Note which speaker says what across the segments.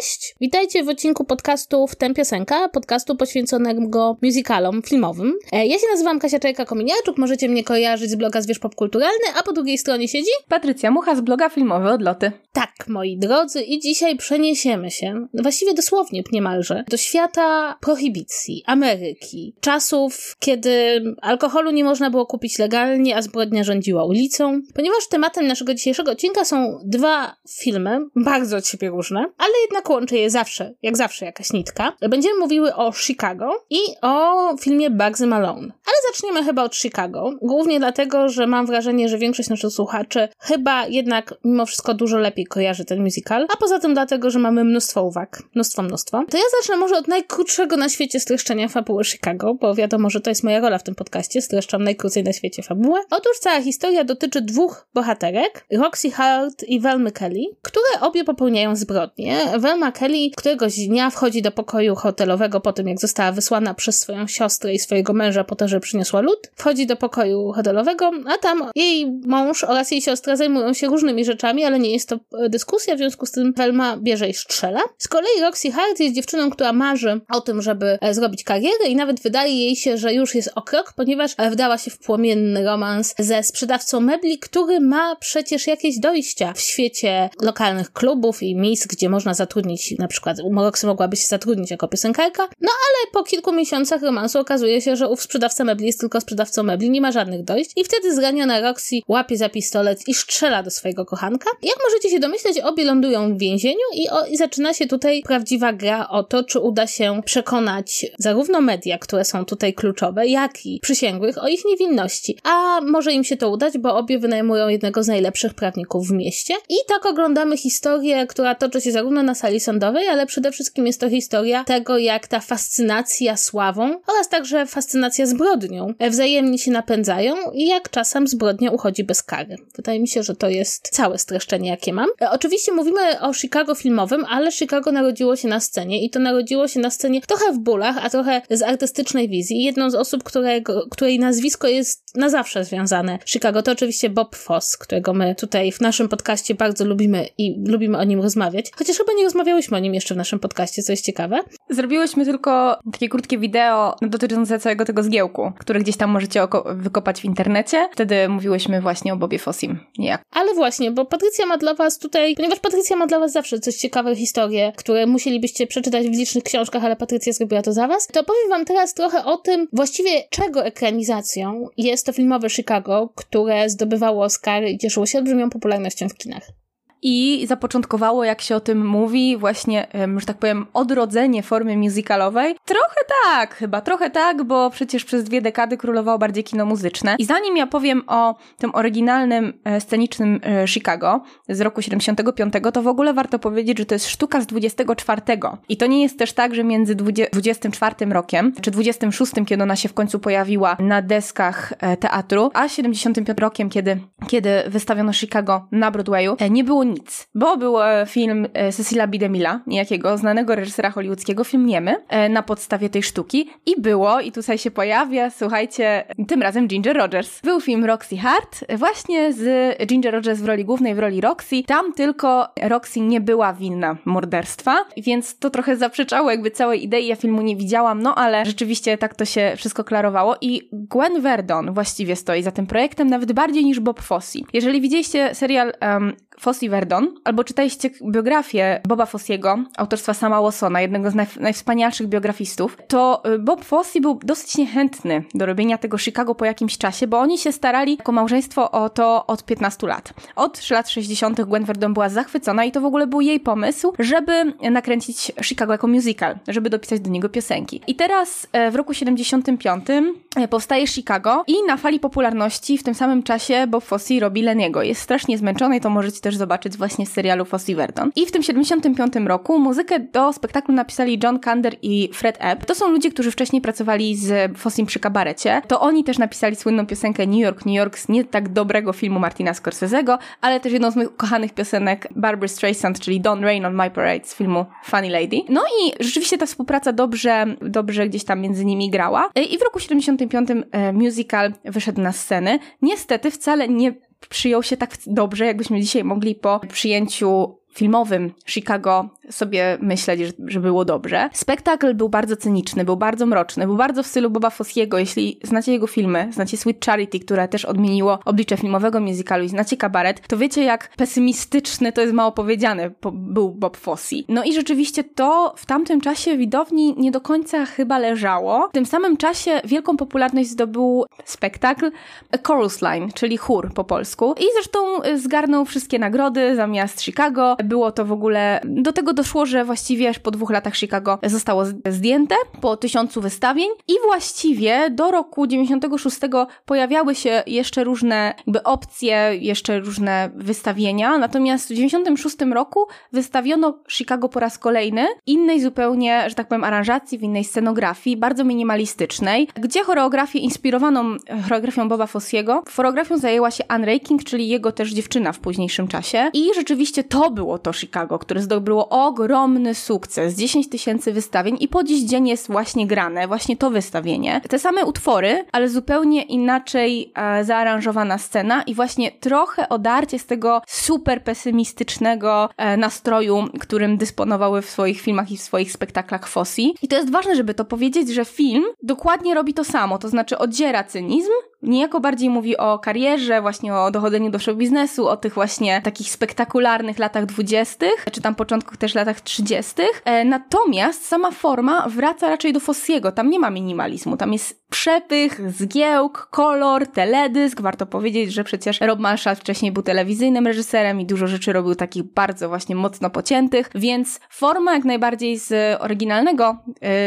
Speaker 1: Cześć, witajcie w odcinku podcastu W Tem Piosenka, podcastu poświęconego musicalom filmowym. E, ja się nazywam Kasia Czajka-Kominiarczuk, możecie mnie kojarzyć z bloga Zwierz Popkulturalny, a po drugiej stronie siedzi...
Speaker 2: Patrycja Mucha z bloga Filmowe Odloty.
Speaker 1: Tak, moi drodzy, i dzisiaj przeniesiemy się, właściwie dosłownie niemalże, do świata prohibicji, Ameryki, czasów, kiedy alkoholu nie można było kupić legalnie, a zbrodnia rządziła ulicą. Ponieważ tematem naszego dzisiejszego odcinka są dwa filmy, bardzo od siebie różne, ale jednak łączy je zawsze, jak zawsze jakaś nitka. Będziemy mówiły o Chicago i o filmie Bugsy Malone. Ale zaczniemy chyba od Chicago, głównie dlatego, że mam wrażenie, że większość naszych słuchaczy chyba jednak mimo wszystko dużo lepiej kojarzy ten musical, a poza tym dlatego, że mamy mnóstwo uwag, mnóstwo, mnóstwo. To ja zacznę może od najkrótszego na świecie streszczenia fabuły Chicago, bo wiadomo, że to jest moja rola w tym podcaście, streszczam najkrócej na świecie fabułę. Otóż cała historia dotyczy dwóch bohaterek, Roxy Hart i Velmy Kelly, które obie popełniają zbrodnie. Velma Kelly któregoś dnia wchodzi do pokoju hotelowego po tym, jak została wysłana przez swoją siostrę i swojego męża po to, że przyniosła lód. Wchodzi do pokoju hotelowego, a tam jej mąż oraz jej siostra zajmują się różnymi rzeczami, ale nie jest to e, dyskusja, w związku z tym Velma bierze i strzela. Z kolei Roxy Hart jest dziewczyną, która marzy o tym, żeby e, zrobić karierę i nawet wydaje jej się, że już jest o krok, ponieważ e, wdała się w płomienny romans ze sprzedawcą mebli, który ma przecież jakieś dojścia w świecie lokalnych klubów i miejsc, gdzie można zatrudnić, na przykład Roxy mogłaby się zatrudnić jako piosenkarka, no ale po kilku miesiącach romansu okazuje się, że ów sprzedawca mebli jest tylko sprzedawcą mebli, nie ma żadnych dojść i wtedy zraniona Roxy łapie za pistolet i strzela do swojego kochanka. Jak możecie się domyśleć, obie lądują w więzieniu i, o, i zaczyna się tutaj prawdziwa gra o to, czy uda się przekonać zarówno media, które są tutaj kluczowe, jak i przysięgłych o ich niewinności. A może im się to udać, bo obie wynajmują jednego z najlepszych prawników w mieście. I tak oglądamy historię, która toczy się zarówno na sali sądowej, ale przede wszystkim jest to historia tego, jak ta fascynacja sławą oraz także fascynacja zbrodnią wzajemnie się napędzają i jak czasem zbrodnia uchodzi bez kary. Wydaje mi się, że to jest całe streszczenie, jakie mam. E, oczywiście mówimy o Chicago filmowym, ale Chicago narodziło się na scenie i to narodziło się na scenie trochę w bólach, a trochę z artystycznej wizji. Jedną z osób, którego, której nazwisko jest na zawsze związane Chicago, to oczywiście Bob Foss, którego my tutaj w naszym podcaście bardzo lubimy i lubimy o nim rozmawiać. Chociaż chyba nie rozmawiałyśmy o nim jeszcze w naszym podcaście, co jest ciekawe.
Speaker 2: Zrobiłyśmy tylko takie krótkie wideo dotyczące całego tego zgiełku, które gdzieś tam możecie wykopać w internecie. Wtedy mówiłyśmy właśnie o Bobie Fossim. Jak?
Speaker 1: Ale właśnie, bo Patrycja ma dla was tutaj, ponieważ Patrycja ma dla was zawsze coś ciekawe historie, które musielibyście przeczytać w licznych książkach, ale Patrycja zrobiła to za was, to powiem wam teraz trochę o tym właściwie czego ekranizacją jest to filmowe Chicago, które zdobywało Oscary i cieszyło się olbrzymią popularnością w kinach
Speaker 2: i zapoczątkowało, jak się o tym mówi, właśnie, że tak powiem, odrodzenie formy musicalowej. Trochę tak, chyba, trochę tak, bo przecież przez dwie dekady królowało bardziej kino muzyczne. I zanim ja powiem o tym oryginalnym, e, scenicznym e, Chicago z roku 75, to w ogóle warto powiedzieć, że to jest sztuka z 24. I to nie jest też tak, że między 24 rokiem, czy 26, kiedy ona się w końcu pojawiła na deskach e, teatru, a 75 rokiem, kiedy, kiedy wystawiono Chicago na Broadwayu, nie było nic, bo był e, film e, Cecila B. DeMilla, niejakiego znanego reżysera hollywoodzkiego, film niemy, e, na podstawie tej sztuki i było, i tutaj się pojawia, słuchajcie, tym razem Ginger Rogers. Był film Roxy Hart, właśnie z Ginger Rogers w roli głównej, w roli Roxy. Tam tylko Roxy nie była winna morderstwa, więc to trochę zaprzeczało jakby całej idei, ja filmu nie widziałam, no ale rzeczywiście tak to się wszystko klarowało i Gwen Verdon właściwie stoi za tym projektem, nawet bardziej niż Bob Fosse. Jeżeli widzieliście serial um, Fosse Verdon, albo czytaliście biografię Boba Fossiego, autorstwa Sama Watsona, jednego z naj, najwspanialszych biografistów, to y, Bob Fosse był dosyć niechętny do robienia tego Chicago po jakimś czasie, bo oni się starali jako małżeństwo o to od 15 lat. Od lat 60. Gwen Verdon była zachwycona i to w ogóle był jej pomysł, żeby nakręcić Chicago jako musical, żeby dopisać do niego piosenki. I teraz e, w roku 75 e, powstaje Chicago i na fali popularności w tym samym czasie Bob Fosse robi Leniego. Jest strasznie zmęczony i to możecie też zobaczyć właśnie z serialu Fosse Verdon. I w tym 75 roku muzykę do spektaklu napisali John Kander i Fred Ebb. To są ludzie, którzy wcześniej pracowali z Fossim przy kabarecie. To oni też napisali słynną piosenkę New York, New York z nie tak dobrego filmu Martina Scorsese'ego, ale też jedną z moich kochanych piosenek Barbara Streisand, czyli Don't Rain on My Parade z filmu Funny Lady. No i rzeczywiście ta współpraca dobrze, dobrze gdzieś tam między nimi grała. I w roku 75 e, musical wyszedł na sceny. Niestety wcale nie przyjął się tak dobrze, jakbyśmy dzisiaj mogli po przyjęciu filmowym Chicago sobie myśleć, że, że było dobrze. Spektakl był bardzo cyniczny, był bardzo mroczny, był bardzo w stylu Boba Fossiego. Jeśli znacie jego filmy, znacie Sweet Charity, które też odmieniło oblicze filmowego musicalu i znacie Kabaret, to wiecie jak pesymistyczny, to jest mało powiedziane, był Bob Fosse. No i rzeczywiście to w tamtym czasie widowni nie do końca chyba leżało. W tym samym czasie wielką popularność zdobył spektakl A Chorus Line, czyli chór po polsku. I zresztą zgarnął wszystkie nagrody zamiast Chicago. Było to w ogóle, do tego doszło, że właściwie po dwóch latach Chicago zostało zdjęte, po tysiącu wystawień i właściwie do roku 96 pojawiały się jeszcze różne jakby opcje, jeszcze różne wystawienia, natomiast w 96 roku wystawiono Chicago po raz kolejny, innej zupełnie, że tak powiem, aranżacji, w innej scenografii, bardzo minimalistycznej, gdzie choreografię inspirowaną choreografią Boba Fossiego, choreografią zajęła się Anne Raking, czyli jego też dziewczyna w późniejszym czasie. I rzeczywiście to było to Chicago, które zdobyło ogromny sukces, 10 tysięcy wystawień i po dziś dzień jest właśnie grane, właśnie to wystawienie. Te same utwory, ale zupełnie inaczej e, zaaranżowana scena i właśnie trochę odarcie z tego super pesymistycznego e, nastroju, którym dysponowały w swoich filmach i w swoich spektaklach Fossi. I to jest ważne, żeby to powiedzieć, że film dokładnie robi to samo, to znaczy oddziera cynizm, niejako bardziej mówi o karierze, właśnie o dochodzeniu do show biznesu, o tych właśnie takich spektakularnych latach dwudziestych, czy tam początkach też latach trzydziestych. E, natomiast sama forma wraca raczej do Fossiego. Tam nie ma minimalizmu, tam jest przepych, zgiełk, kolor, teledysk. Warto powiedzieć, że przecież Rob Marshall wcześniej był telewizyjnym reżyserem i dużo rzeczy robił takich bardzo właśnie mocno pociętych, więc forma jak najbardziej z oryginalnego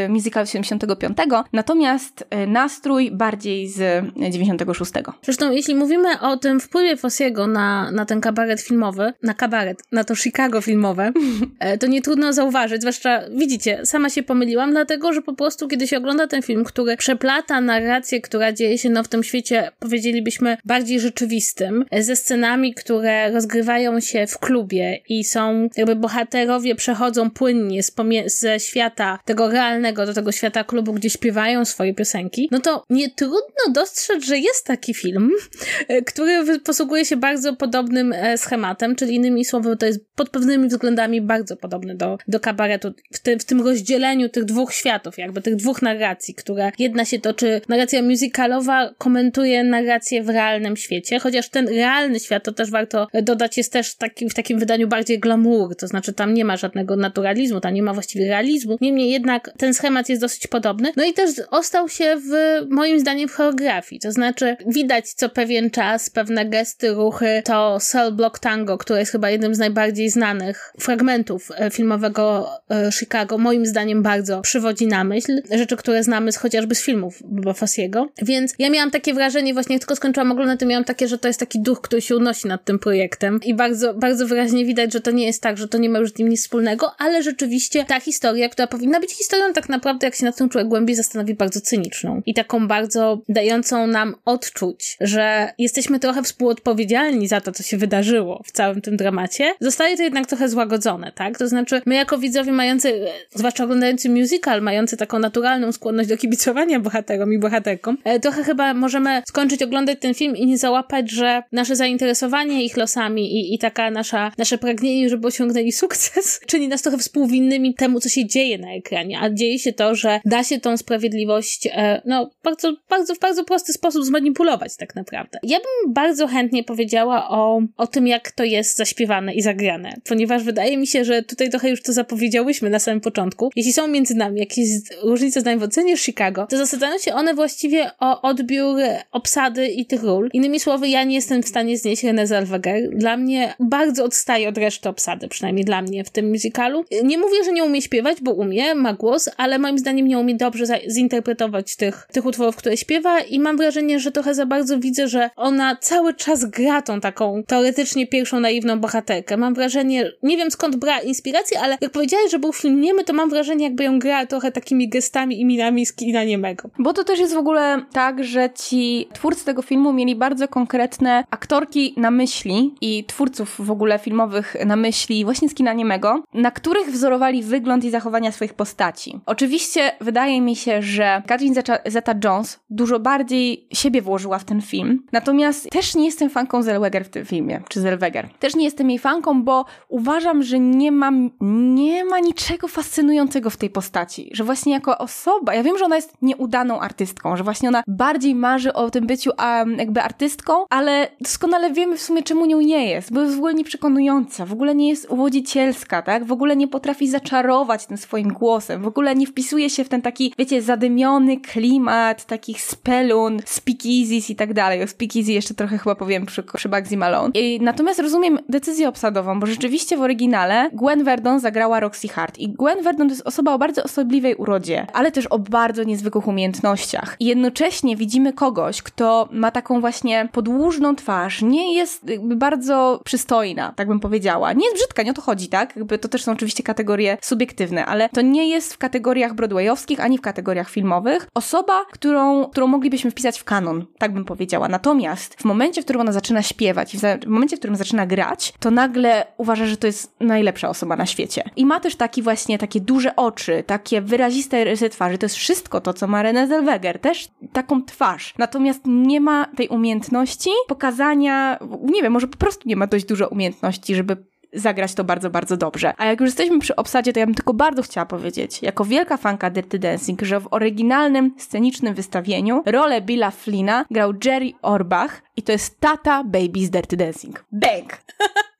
Speaker 2: y, musicalu 75, natomiast y, nastrój bardziej z 96.
Speaker 1: Zresztą jeśli mówimy o tym wpływie Fossiego na, na ten kabaret filmowy, na kabaret, na to Chicago filmowe, e, to nie trudno zauważyć, zwłaszcza widzicie, sama się pomyliłam, dlatego, że po prostu kiedy się ogląda ten film, który przeplata narrację, która dzieje się no, w tym świecie, powiedzielibyśmy, bardziej rzeczywistym, ze scenami, które rozgrywają się w klubie i są, jakby bohaterowie przechodzą płynnie z ze świata tego realnego do tego świata klubu, gdzie śpiewają swoje piosenki, no to nie trudno dostrzec, że jest taki film, który posługuje się bardzo podobnym e, schematem, czyli innymi słowy, to jest pod pewnymi względami bardzo podobny do, do kabaretu, w tym, w tym rozdzieleniu tych dwóch światów, jakby tych dwóch narracji, które jedna się toczy narracja musicalowa komentuje narrację w realnym świecie, chociaż ten realny świat, to też warto dodać, jest też taki, w takim wydaniu bardziej glamour, to znaczy tam nie ma żadnego naturalizmu, tam nie ma właściwie realizmu. Niemniej jednak ten schemat jest dosyć podobny. No i też ostał się w, moim zdaniem, w choreografii, to znaczy widać co pewien czas pewne gesty, ruchy, to Cell Block Tango, które jest chyba jednym z najbardziej znanych fragmentów e, filmowego e, Chicago, moim zdaniem bardzo przywodzi na myśl. Rzeczy, które znamy chociażby z filmów Boba Fossiego. Więc ja miałam takie wrażenie, właśnie jak tylko skończyłam oglądać, to miałam takie, że to jest taki duch, który się unosi nad tym projektem i bardzo, bardzo wyraźnie widać, że to nie jest tak, że to nie ma już z nim nic wspólnego, ale rzeczywiście ta historia, która powinna być historią tak naprawdę, jak się nad tym człowiek głębiej zastanowi, bardzo cyniczną i taką bardzo dającą nam odczuć, że jesteśmy trochę współodpowiedzialni za to, co się wydarzyło w całym tym dramacie. Zostaje to jednak trochę złagodzone, tak? To znaczy, my jako widzowie mający, zwłaszcza oglądający musical, mający taką naturalną skłonność do kibicowania bohaterom, i bohaterkom. E, trochę chyba możemy skończyć oglądać ten film i nie załapać, że nasze zainteresowanie ich losami i, i taka nasza, nasze pragnienie, żeby osiągnęli sukces, czyni nas trochę współwinnymi temu, co się dzieje na ekranie. A dzieje się to, że da się tą sprawiedliwość, e, no, bardzo, bardzo, w bardzo prosty sposób zmanipulować tak naprawdę. Ja bym bardzo chętnie powiedziała o, o tym, jak to jest zaśpiewane i zagrane, ponieważ wydaje mi się, że tutaj trochę już to zapowiedziałyśmy na samym początku. Jeśli są między nami jakieś różnice zdań w ocenie Chicago, to zasadzają się one właściwie o odbiór obsady i tych ról. Innymi słowy, ja nie jestem w stanie znieść Renée Zellweger. Dla mnie bardzo odstaje od reszty obsady, przynajmniej dla mnie w tym musicalu. Nie mówię, że nie umie śpiewać, bo umie, ma głos, ale moim zdaniem nie umie dobrze zinterpretować tych, tych utworów, które śpiewa i mam wrażenie, że trochę za bardzo widzę, że ona cały czas gra tą taką teoretycznie pierwszą naiwną bohaterkę. Mam wrażenie, nie wiem skąd brała inspirację, ale jak powiedziałeś, że był film niemy, to mam wrażenie, jakby ją grała trochę takimi gestami i minami z kina niemego.
Speaker 2: Bo To też jest w ogóle tak, że ci twórcy tego filmu mieli bardzo konkretne aktorki na myśli i twórców w ogóle filmowych na myśli właśnie z kina niemego, na których wzorowali wygląd i zachowania swoich postaci. Oczywiście wydaje mi się, że Catherine Zeta-Jones dużo bardziej siebie włożyła w ten film, natomiast też nie jestem fanką Zellweger w tym filmie, czy Zellweger. Też nie jestem jej fanką, bo uważam, że nie ma, nie ma niczego fascynującego w tej postaci, że właśnie jako osoba, ja wiem, że ona jest nieudaną artystką, że właśnie ona bardziej marzy o tym byciu um, jakby artystką, ale doskonale wiemy w sumie, czemu nią nie jest, bo jest w ogóle nieprzekonująca, w ogóle nie jest uwodzicielska, tak? W ogóle nie potrafi zaczarować tym swoim głosem, w ogóle nie wpisuje się w ten taki, wiecie, zadymiony klimat takich spelun, speakeasies i tak dalej. O speakeasy jeszcze trochę chyba powiem przy, przy Bugsy Malone. I, natomiast rozumiem decyzję obsadową, bo rzeczywiście w oryginale Gwen Verdon zagrała Roxy Hart i Gwen Verdon to jest osoba o bardzo osobliwej urodzie, ale też o bardzo niezwykłych umiejętnościach. I jednocześnie widzimy kogoś, kto ma taką właśnie podłużną twarz, nie jest bardzo przystojna, tak bym powiedziała. Nie jest brzydka, nie o to chodzi, tak? Jakby to też są oczywiście kategorie subiektywne, ale to nie jest w kategoriach broadwayowskich, ani w kategoriach filmowych. Osoba, którą, którą moglibyśmy wpisać w kanon, tak bym powiedziała. Natomiast w momencie, w którym ona zaczyna śpiewać, w momencie, w którym zaczyna grać, to nagle uważa, że to jest najlepsza osoba na świecie. I ma też taki właśnie, takie duże oczy, takie wyraziste rysy twarzy. To jest wszystko to, co ma Renée Zellweger. Też taką twarz. Natomiast nie ma tej umiejętności pokazania, nie wiem, może po prostu nie ma dość dużo umiejętności, żeby zagrać to bardzo, bardzo dobrze. A jak już jesteśmy przy obsadzie, to ja bym tylko bardzo chciała powiedzieć, jako wielka fanka Dirty Dancing, że w oryginalnym, scenicznym wystawieniu rolę Billa Flina grał Jerry Orbach i to jest tata baby z Dirty Dancing. Bang!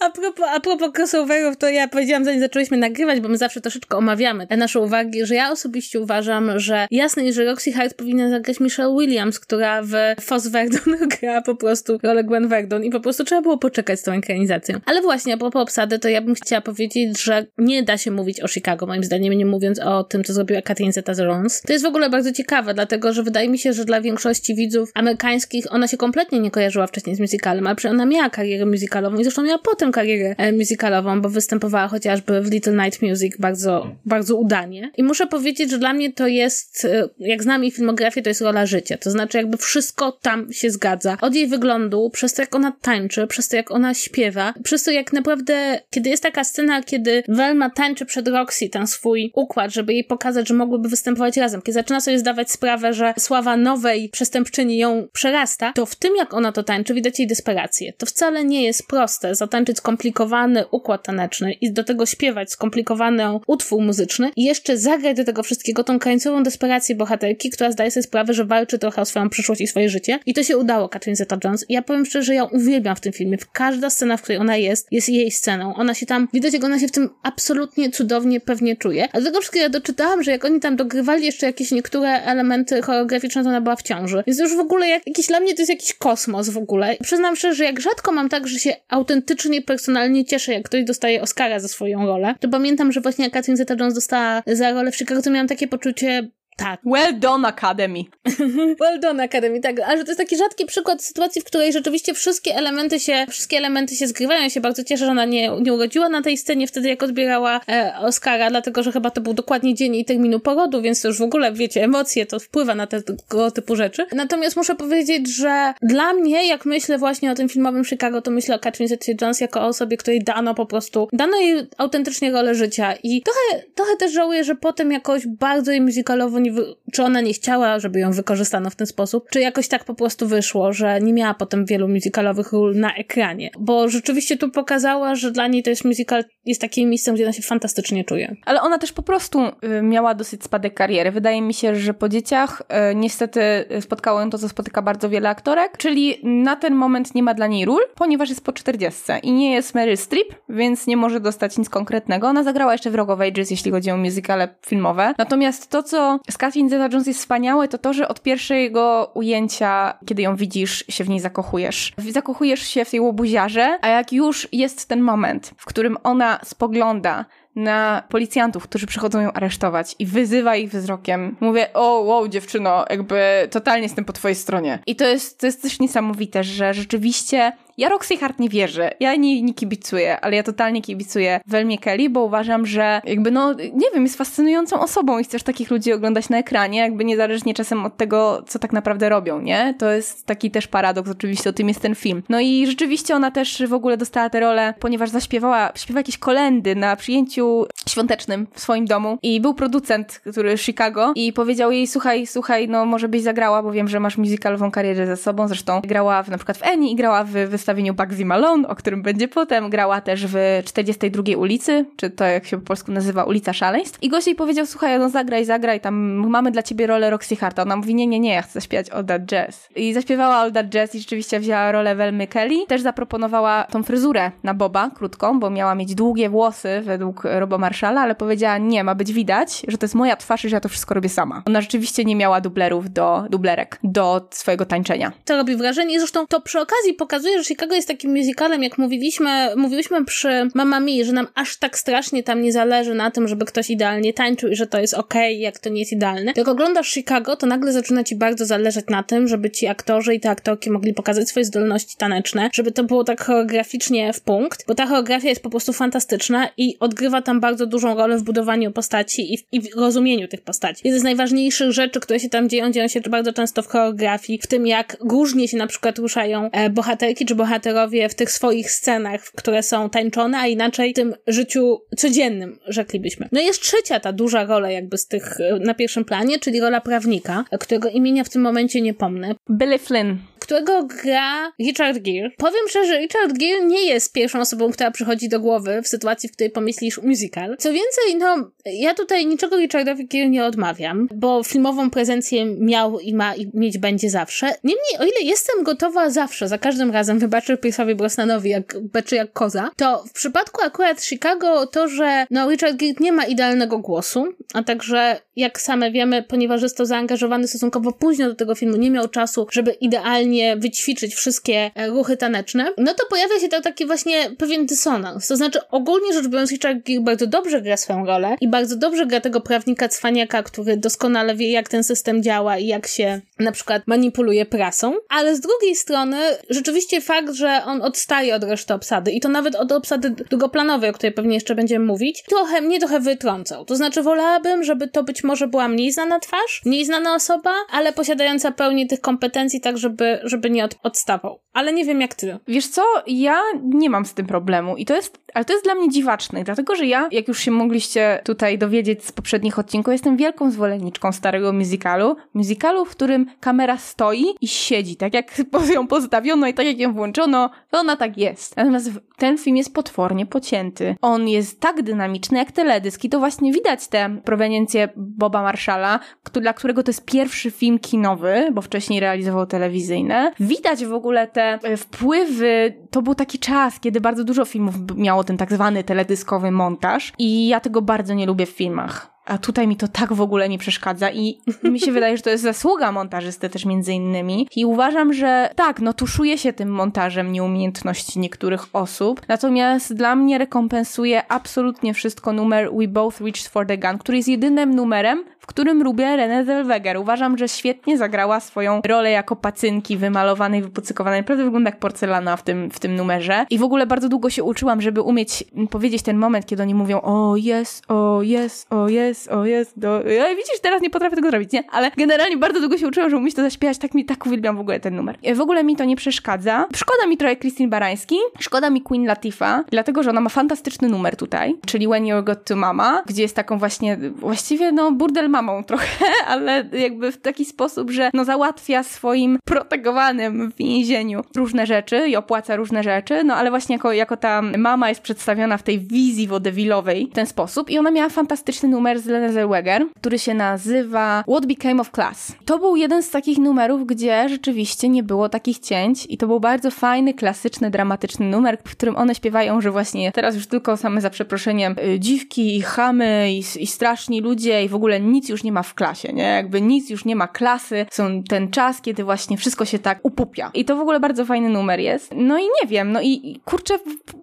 Speaker 1: A propos, a propos crossoverów, to ja powiedziałam, zanim zaczęliśmy nagrywać, bo my zawsze troszeczkę omawiamy nasze uwagi, że ja osobiście uważam, że jasne jest, że Roxy Hart powinna zagrać Michelle Williams, która w Foss Verdon gra po prostu rolę Gwen Verdon i po prostu trzeba było poczekać z tą ekranizacją. Ale właśnie, a propos obsady, to ja bym chciała powiedzieć, że nie da się mówić o Chicago, moim zdaniem, nie mówiąc o tym, co zrobiła Catherine Zeta-Jones. To jest w ogóle bardzo ciekawe, dlatego, że wydaje mi się, że dla większości widzów amerykańskich ona się kompletnie nie kojarzyła wcześniej z musicalem, ale przecież ona miała karierę musicalową i zresztą miała potem karierę e, musicalową, bo występowała chociażby w Little Night Music bardzo, bardzo udanie. I muszę powiedzieć, że dla mnie to jest, e, jak znam jej filmografię, to jest rola życia. To znaczy jakby wszystko tam się zgadza. Od jej wyglądu, przez to jak ona tańczy, przez to jak ona śpiewa, przez to jak naprawdę, kiedy jest taka scena, kiedy Velma tańczy przed Roxy ten swój układ, żeby jej pokazać, że mogłyby występować razem, kiedy zaczyna sobie zdawać sprawę, że sława nowej przestępczyni ją przerasta, to w tym jak ona to tańczy widać jej desperację. To wcale nie jest proste, zatańczyć skomplikowany układ taneczny i do tego śpiewać skomplikowany utwór muzyczny i jeszcze zagrać do tego wszystkiego tą krańcową desperację bohaterki, która zdaje sobie sprawę, że walczy trochę o swoją przyszłość i swoje życie. I to się udało Catherine Zeta-Jones. Ja powiem szczerze, że ja uwielbiam w tym filmie. Każda scena, w której ona jest, jest jej sceną. Ona się tam, widać jak ona się w tym absolutnie cudownie pewnie czuje. A do tego wszystkiego ja doczytałam, że jak oni tam dogrywali jeszcze jakieś niektóre elementy choreograficzne, to ona była w ciąży. Więc już w ogóle jak, jakiś, dla mnie to jest jakiś kosmos w ogóle. Przyznam szczerze, że jak rzadko mam tak, że się autentycznie, personalnie cieszę, jak ktoś dostaje Oscara za swoją rolę, to pamiętam, że właśnie jak Catherine Zeta-Jones dostała za rolę w Chicago, to miałam takie poczucie, tak.
Speaker 2: Well done Academy.
Speaker 1: well done Academy, tak. A że to jest taki rzadki przykład sytuacji, w której rzeczywiście wszystkie elementy się, wszystkie elementy się zgrywają. Ja się bardzo cieszę, że ona nie, nie urodziła na tej scenie wtedy, jak odbierała e, Oscara, dlatego, że chyba to był dokładnie dzień i terminu porodu, więc to już w ogóle, wiecie, emocje, to wpływa na tego typu rzeczy. Natomiast muszę powiedzieć, że dla mnie, jak myślę właśnie o tym filmowym Chicago, to myślę o Catherine Zeta-Jones jako o osobie, której dano po prostu, dano jej autentycznie rolę życia i trochę, trochę też żałuję, że potem jakoś bardzo jej musicalowo nie wy... czy ona nie chciała, żeby ją wykorzystano w ten sposób, czy jakoś tak po prostu wyszło, że nie miała potem wielu musicalowych ról na ekranie. Bo rzeczywiście tu pokazała, że dla niej to jest musical, jest takim miejscem, gdzie ona się fantastycznie czuje.
Speaker 2: Ale ona też po prostu y, miała dosyć spadek kariery. Wydaje mi się, że po dzieciach y, niestety spotkało ją to, co spotyka bardzo wiele aktorek, czyli na ten moment nie ma dla niej ról, ponieważ jest po 40 i nie jest Meryl Streep, więc nie może dostać nic konkretnego. Ona zagrała jeszcze w of Ages, jeśli chodzi o musicale filmowe. Natomiast to, co z Catherine Zeta-Jones jest wspaniałe, to to, że od pierwszego ujęcia, kiedy ją widzisz, się w niej zakochujesz. Zakochujesz się w tej łobuziarze, a jak już jest ten moment, w którym ona spogląda na policjantów, którzy przychodzą ją aresztować i wyzywa ich wzrokiem. Mówię, o, wow, dziewczyno, jakby totalnie jestem po twojej stronie. I to jest, to jest też niesamowite, że rzeczywiście Ja Roxy Hart nie wierzę. Ja nie, nie kibicuję, ale ja totalnie kibicuję Welmie Kelly, bo uważam, że jakby no, nie wiem, jest fascynującą osobą i chcesz takich ludzi oglądać na ekranie, jakby niezależnie czasem od tego, co tak naprawdę robią, nie? To jest taki też paradoks, oczywiście o tym jest ten film. No i rzeczywiście ona też w ogóle dostała tę rolę, ponieważ zaśpiewała, śpiewa jakieś kolendy na przyjęciu świątecznym w swoim domu i był producent, który Chicago i powiedział jej, słuchaj, słuchaj, no może byś zagrała, bo wiem, że masz musicalową karierę ze sobą, zresztą grała w, na przykład w Annie i grała w wystawieniu Bugsy Malone, o którym będzie potem, grała też w 42 ulicy, czy to jak się po polsku nazywa Ulica Szaleństw i gość jej powiedział, słuchaj, no zagraj, zagraj, tam mamy dla ciebie rolę Roxy Harta. Ona mówi, nie, nie, nie, ja chcę zaśpiewać All That Jazz. I zaśpiewała All That Jazz i rzeczywiście wzięła rolę Velmy Kelly. Też zaproponowała tą fryzurę na Boba, krótką, bo miała mieć długie włosy według Roba Marshalla, ale powiedziała, nie, ma być widać, że to jest moja twarz i że ja to wszystko robię sama. Ona rzeczywiście nie miała dublerów do, dublerek do swojego tańczenia.
Speaker 1: To robi wrażenie i zresztą to przy okazji pokazuje, że Chicago jest takim musicalem, jak mówiliśmy, mówiliśmy przy Mamma Mia, że nam aż tak strasznie tam nie zależy na tym, żeby ktoś idealnie tańczył i że to jest okej, okay, jak to nie jest idealne. Jak oglądasz Chicago, to nagle zaczyna ci bardzo zależeć na tym, żeby ci aktorzy i te aktorki mogli pokazać swoje zdolności taneczne, żeby to było tak choreograficznie w punkt, bo ta choreografia jest po prostu fantastyczna i odgrywa tam bardzo dużą rolę w budowaniu postaci i w, i w rozumieniu tych postaci. Jedna z najważniejszych rzeczy, które się tam dzieją, dzieją się bardzo często w choreografii, w tym jak różnie się na przykład ruszają e, bohaterki czy bohaterowie w tych swoich scenach, które są tańczone, a inaczej w tym życiu codziennym, rzeklibyśmy. No i jest trzecia ta duża rola jakby z tych e, na pierwszym planie, czyli rola prawnika, którego imienia w tym momencie nie pomnę.
Speaker 2: Billy Flynn
Speaker 1: którego gra Richard Gere. Powiem szczerze, Richard Gere nie jest pierwszą osobą, która przychodzi do głowy w sytuacji, w której pomyślisz musical. Co więcej, no, ja tutaj niczego Richardowi Gere nie odmawiam, bo filmową prezencję miał i ma i mieć będzie zawsze. Niemniej, o ile jestem gotowa zawsze, za każdym razem wybaczyć Pierce'owi Brosnanowi jak beczy jak koza, to w przypadku akurat Chicago to, że no Richard Gere nie ma idealnego głosu, a także jak same wiemy, ponieważ jest to zaangażowany stosunkowo późno do tego filmu, nie miał czasu, żeby idealnie wyćwiczyć wszystkie e, ruchy taneczne, no to pojawia się to taki właśnie pewien dysonans. To znaczy, ogólnie rzecz biorąc, Richard bardzo dobrze gra swoją rolę i bardzo dobrze gra tego prawnika cwaniaka, który doskonale wie, jak ten system działa i jak się na przykład manipuluje prasą, ale z drugiej strony rzeczywiście fakt, że on odstaje od reszty obsady i to nawet od obsady drugoplanowej, o której pewnie jeszcze będziemy mówić, trochę mnie trochę wytrącał. To znaczy, wolałabym, żeby to być może była mniej znana twarz, mniej znana osoba, ale posiadająca pełni tych kompetencji, tak żeby, żeby nie od, odstawał. Ale nie wiem jak ty.
Speaker 2: Wiesz co, ja nie mam z tym problemu i to jest, ale to jest dla mnie dziwaczne, dlatego że ja, jak już się mogliście tutaj dowiedzieć z poprzednich odcinków, jestem wielką zwolenniczką starego musicalu. Musicalu, w którym kamera stoi i siedzi, tak jak ją postawiono i tak jak ją włączono, to ona tak jest. Natomiast ten film jest potwornie pocięty. On jest tak dynamiczny jak teledysk i to właśnie widać tę proweniencję Boba Marshalla, dla którego to jest pierwszy film kinowy, bo wcześniej realizował telewizyjne. Widać w ogóle te e, wpływy. To był taki czas, kiedy bardzo dużo filmów miało ten tak zwany teledyskowy montaż i ja tego bardzo nie lubię w filmach a tutaj mi to tak w ogóle nie przeszkadza i mi się wydaje, że to jest zasługa montażysty też między innymi. I uważam, że tak, no tuszuje się tym montażem nieumiejętności niektórych osób, natomiast dla mnie rekompensuje absolutnie wszystko numer We Both Reached for the Gun, który jest jedynym numerem, którym lubię Renée Zellweger. Uważam, że świetnie zagrała swoją rolę jako pacynki wymalowanej, wypucykowanej. Naprawdę wygląda jak porcelana w tym, w tym numerze. I w ogóle bardzo długo się uczyłam, żeby umieć powiedzieć ten moment, kiedy oni mówią o jest, o jest, o jest, o jest, do... Ja, widzisz, teraz nie potrafię tego zrobić, nie? Ale generalnie bardzo długo się uczyłam, żeby umieć to zaśpiewać. Tak mi, tak uwielbiam w ogóle ten numer. W ogóle mi to nie przeszkadza. Szkoda mi trochę Christine Barański, szkoda mi Queen Latifah, dlatego, że ona ma fantastyczny numer tutaj, czyli When You're Got To Mama, gdzie jest taką właśnie, właściwie no burdel mamą trochę, ale jakby w taki sposób, że no załatwia swoim protegowanym w więzieniu różne rzeczy i opłaca różne rzeczy, no ale właśnie jako, jako ta mama jest przedstawiona w tej wizji wodewilowej w ten sposób i ona miała fantastyczny numer z Lenny Zellweger, który się nazywa What Became of Class. To był jeden z takich numerów, gdzie rzeczywiście nie było takich cięć i to był bardzo fajny, klasyczny, dramatyczny numer, w którym one śpiewają, że właśnie teraz już tylko same za przeproszeniem y, dziwki i chamy i, i straszni ludzie i w ogóle nic już nie ma w klasie, nie? Jakby nic już nie ma klasy, są ten czas, kiedy właśnie wszystko się tak upupia. I to w ogóle bardzo fajny numer jest. No i nie wiem, no i kurczę,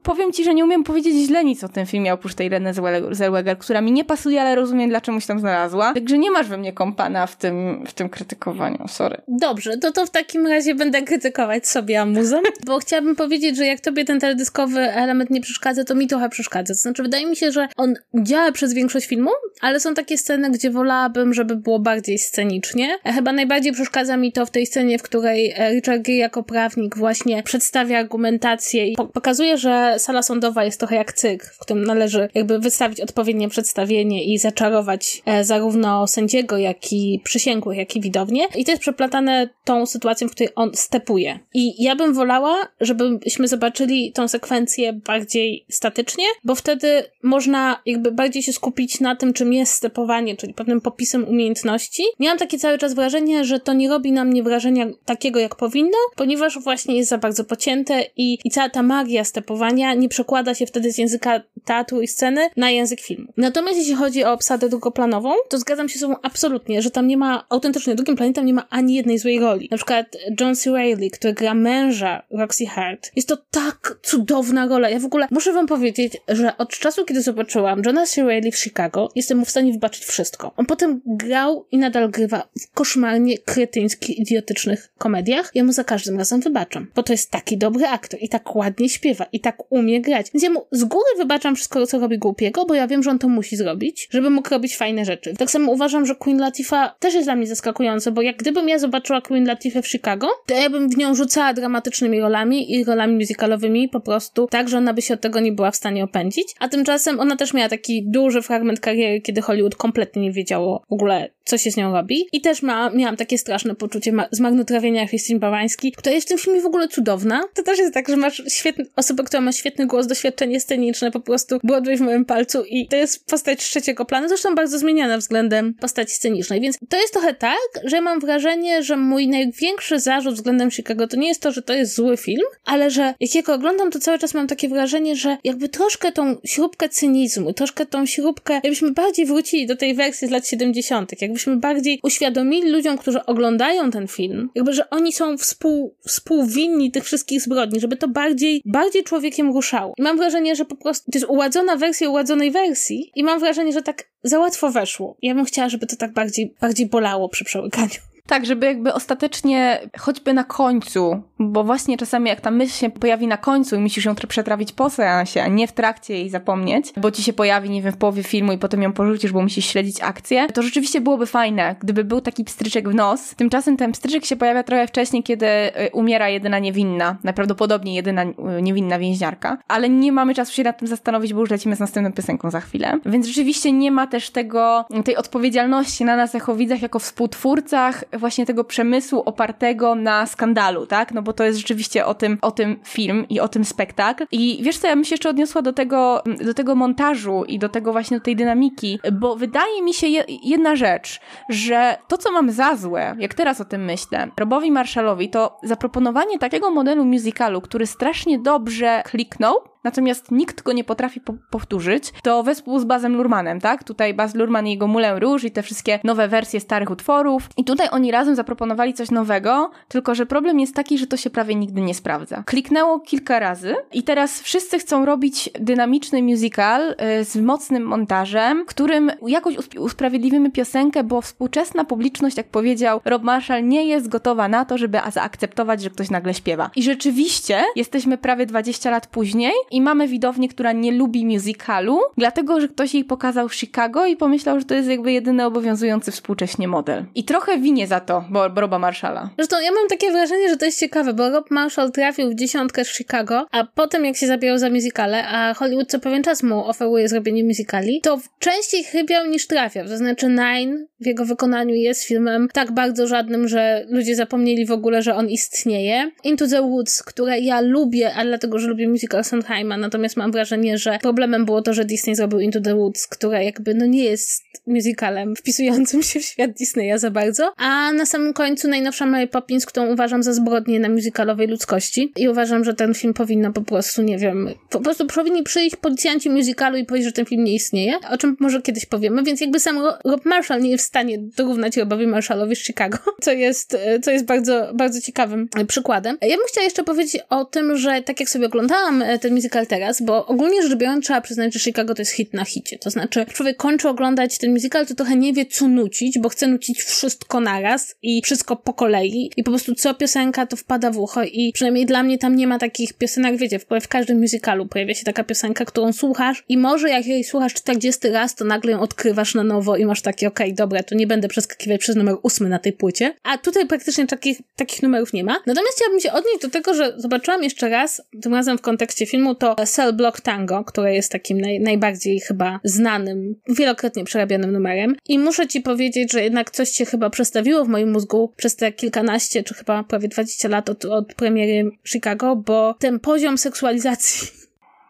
Speaker 2: powiem ci, że nie umiem powiedzieć źle nic o tym filmie, oprócz tej Renée Zellweger, która mi nie pasuje, ale rozumiem, dlaczego się tam znalazła. Także nie masz we mnie kompana w tym, w tym krytykowaniu, sorry.
Speaker 1: Dobrze, to to w takim razie będę krytykować sobie Amuzą, bo chciałabym powiedzieć, że jak tobie ten teledyskowy element nie przeszkadza, to mi trochę przeszkadza. To znaczy, wydaje mi się, że on działa przez większość filmu, ale są takie sceny, gdzie wolałabym, żeby było bardziej scenicznie. Chyba najbardziej przeszkadza mi to w tej scenie, w której Richard Gere jako prawnik właśnie przedstawia argumentację i pokazuje, że sala sądowa jest trochę jak cykl, w którym należy jakby wystawić odpowiednie przedstawienie i zaczarować e, zarówno sędziego, jak i przysięgłych, jak i widownię. I to jest przeplatane tą sytuacją, w której on stepuje. I ja bym wolała, żebyśmy zobaczyli tą sekwencję bardziej statycznie, bo wtedy można jakby bardziej się skupić na tym, czym jest stepowanie, czyli pewnym popisem umiejętności. Miałam takie cały czas wrażenie, że to nie robi na mnie wrażenia takiego, jak powinno, ponieważ właśnie jest za bardzo pocięte i, i cała ta magia stepowania nie przekłada się wtedy z języka teatru i sceny na język filmu. Natomiast jeśli chodzi o obsadę drugoplanową, to zgadzam się z sobą absolutnie, że tam nie ma, autentycznie drugim planie tam nie ma ani jednej złej roli. Na przykład John C. Reilly, który gra męża Roxy Hart. Jest to tak cudowna rola. Ja w ogóle muszę wam powiedzieć, że od czasu, kiedy zobaczyłam Johna C. Reilly w Chicago, jestem mu w stanie wybaczyć wszystko. On potem grał i nadal grywa w koszmarnie kretyńskich, idiotycznych komediach. Ja mu za każdym razem wybaczam, bo to jest taki dobry aktor i tak ładnie śpiewa i tak umie grać. Więc ja mu z góry wybaczam wszystko, co robi głupiego, bo ja wiem, że on to musi zrobić, żeby mógł robić fajne rzeczy. Tak samo uważam, że Queen Latifah też jest dla mnie zaskakująca, bo jak gdybym ja zobaczyła Queen Latifah w Chicago, to ja bym w nią rzucała dramatycznymi rolami i rolami musicalowymi po prostu tak, że ona by się od tego nie była w stanie opędzić. A tymczasem ona też miała taki duży fragment kariery, kiedy Hollywood kompletnie nie wiedziało w ogóle, co się z nią robi. I też ma, miałam takie straszne poczucie ma- zmarnotrawienia Christine Bawański, która jest w tym filmie w ogóle cudowna. To też jest tak, że masz świetny, osobę, która ma świetny głos, doświadczenie sceniczne, po prostu Broadway w moim palcu i to jest postać trzeciego planu, zresztą bardzo zmieniana względem postaci scenicznej, więc to jest trochę tak, że mam wrażenie, że mój największy zarzut względem Chicago to nie jest to, że to jest zły film, ale że jak jego oglądam, to cały czas mam takie wrażenie, że jakby troszkę tą śrubkę cynizmu, troszkę tą śrubkę, jakbyśmy bardziej wrócili do tej wersji z lat 70., jakbyśmy bardziej uświadomili ludziom, którzy oglądają ten film, jakby, że oni są współ, współwinni tych wszystkich zbrodni, żeby to bardziej, bardziej człowiekiem ruszało. I mam wrażenie, że po prostu to jest uładzona wersja uładzonej wersji i mam wrażenie, że tak za łatwo weszło. Ja bym chciała, żeby to tak bardziej, bardziej bolało przy przełykaniu.
Speaker 2: Tak, żeby jakby ostatecznie, choćby na końcu, bo właśnie czasami jak ta myśl się pojawi na końcu i musisz ją przetrawić po seansie, a nie w trakcie jej zapomnieć, bo ci się pojawi, nie wiem, w połowie filmu i potem ją porzucisz, bo musisz śledzić akcję, to rzeczywiście byłoby fajne, gdyby był taki pstryczek w nos. Tymczasem ten pstryczek się pojawia trochę wcześniej, kiedy y, umiera jedyna niewinna, najprawdopodobniej jedyna y, niewinna więźniarka, ale nie mamy czasu się nad tym zastanowić, bo już lecimy z następną piosenką za chwilę. Więc rzeczywiście nie ma też tego, tej odpowiedzialności na nas jako widzach, jako współtwórcach, właśnie tego przemysłu opartego na skandalu, tak? No bo to jest rzeczywiście o tym, o tym film i o tym spektakl. I wiesz co, ja bym się jeszcze odniosła do tego, do tego montażu i do tego właśnie, do tej dynamiki, bo wydaje mi się jedna rzecz, że to, co mam za złe, jak teraz o tym myślę, Robowi Marshallowi, to zaproponowanie takiego modelu musicalu, który strasznie dobrze kliknął, natomiast nikt go nie potrafi po powtórzyć, to wespół z Bazem Lurmanem, tak? Tutaj Baz Lurman i jego Moulin Rouge i te wszystkie nowe wersje starych utworów. I tutaj oni razem zaproponowali coś nowego, tylko że problem jest taki, że to się prawie nigdy nie sprawdza. Kliknęło kilka razy i teraz wszyscy chcą robić dynamiczny musical y, z mocnym montażem, którym jakoś usprawiedliwimy piosenkę, bo współczesna publiczność, jak powiedział Rob Marshall, nie jest gotowa na to, żeby zaakceptować, że ktoś nagle śpiewa. I rzeczywiście jesteśmy prawie 20 lat później i mamy widownię, która nie lubi musicalu, dlatego, że ktoś jej pokazał Chicago i pomyślał, że to jest jakby jedyny obowiązujący współcześnie model. I trochę winie za to bo, Roba Marshalla.
Speaker 1: Zresztą ja mam takie wrażenie, że to jest ciekawe, bo Rob Marshall trafił w dziesiątkę z Chicago, a potem jak się zabierał za musicale, a Hollywood co pewien czas mu oferuje zrobienie musicali, to częściej chybiał niż trafiał. To znaczy Nine w jego wykonaniu jest filmem tak bardzo żadnym, że ludzie zapomnieli w ogóle, że on istnieje. Into the Woods, które ja lubię, ale dlatego, że lubię musical Sondheim natomiast mam wrażenie, że problemem było to, że Disney zrobił Into the Woods, która jakby no nie jest musicalem wpisującym się w świat Disneya za bardzo, a a na samym końcu najnowsza Mary Poppins, którą uważam za zbrodnię na musicalowej ludzkości. I uważam, że ten film powinno po prostu, nie wiem, po prostu powinni przyjść policjanci musicalu i powiedzieć, że ten film nie istnieje, o czym może kiedyś powiemy, więc jakby sam Rob Marshall nie jest w stanie dorównać Robowi Marshallowi z Chicago, co jest, co jest bardzo, bardzo ciekawym przykładem. Ja bym chciała jeszcze powiedzieć o tym, że tak jak sobie oglądałam e, ten musical teraz, bo ogólnie rzecz biorąc trzeba przyznać, że Chicago to jest hit na hicie, to znaczy człowiek kończy oglądać ten musical, to trochę nie wie co nucić, bo chce nucić wszystko naraz i wszystko po kolei. I po prostu co piosenka to wpada w ucho i przynajmniej dla mnie tam nie ma takich piosenek, wiecie, w, każdym musicalu pojawia się taka piosenka, którą słuchasz i może jak jej słuchasz 40 raz, to nagle ją odkrywasz na nowo i masz takie, okej, okay, dobra, to nie będę przeskakiwać przez numer ósmy na tej płycie, a tutaj praktycznie takich, takich numerów nie ma. Natomiast chciałabym się odnieść do tego, że zobaczyłam jeszcze raz, tym razem w kontekście filmu, to Cell Block Tango, które jest takim naj, najbardziej chyba znanym, wielokrotnie przerabianym numerem. I muszę ci powiedzieć, że jednak coś się chyba przestawiło w moim mózgu przez te kilkanaście, czy chyba prawie 20 lat od, od premiery Chicago, bo ten poziom seksualizacji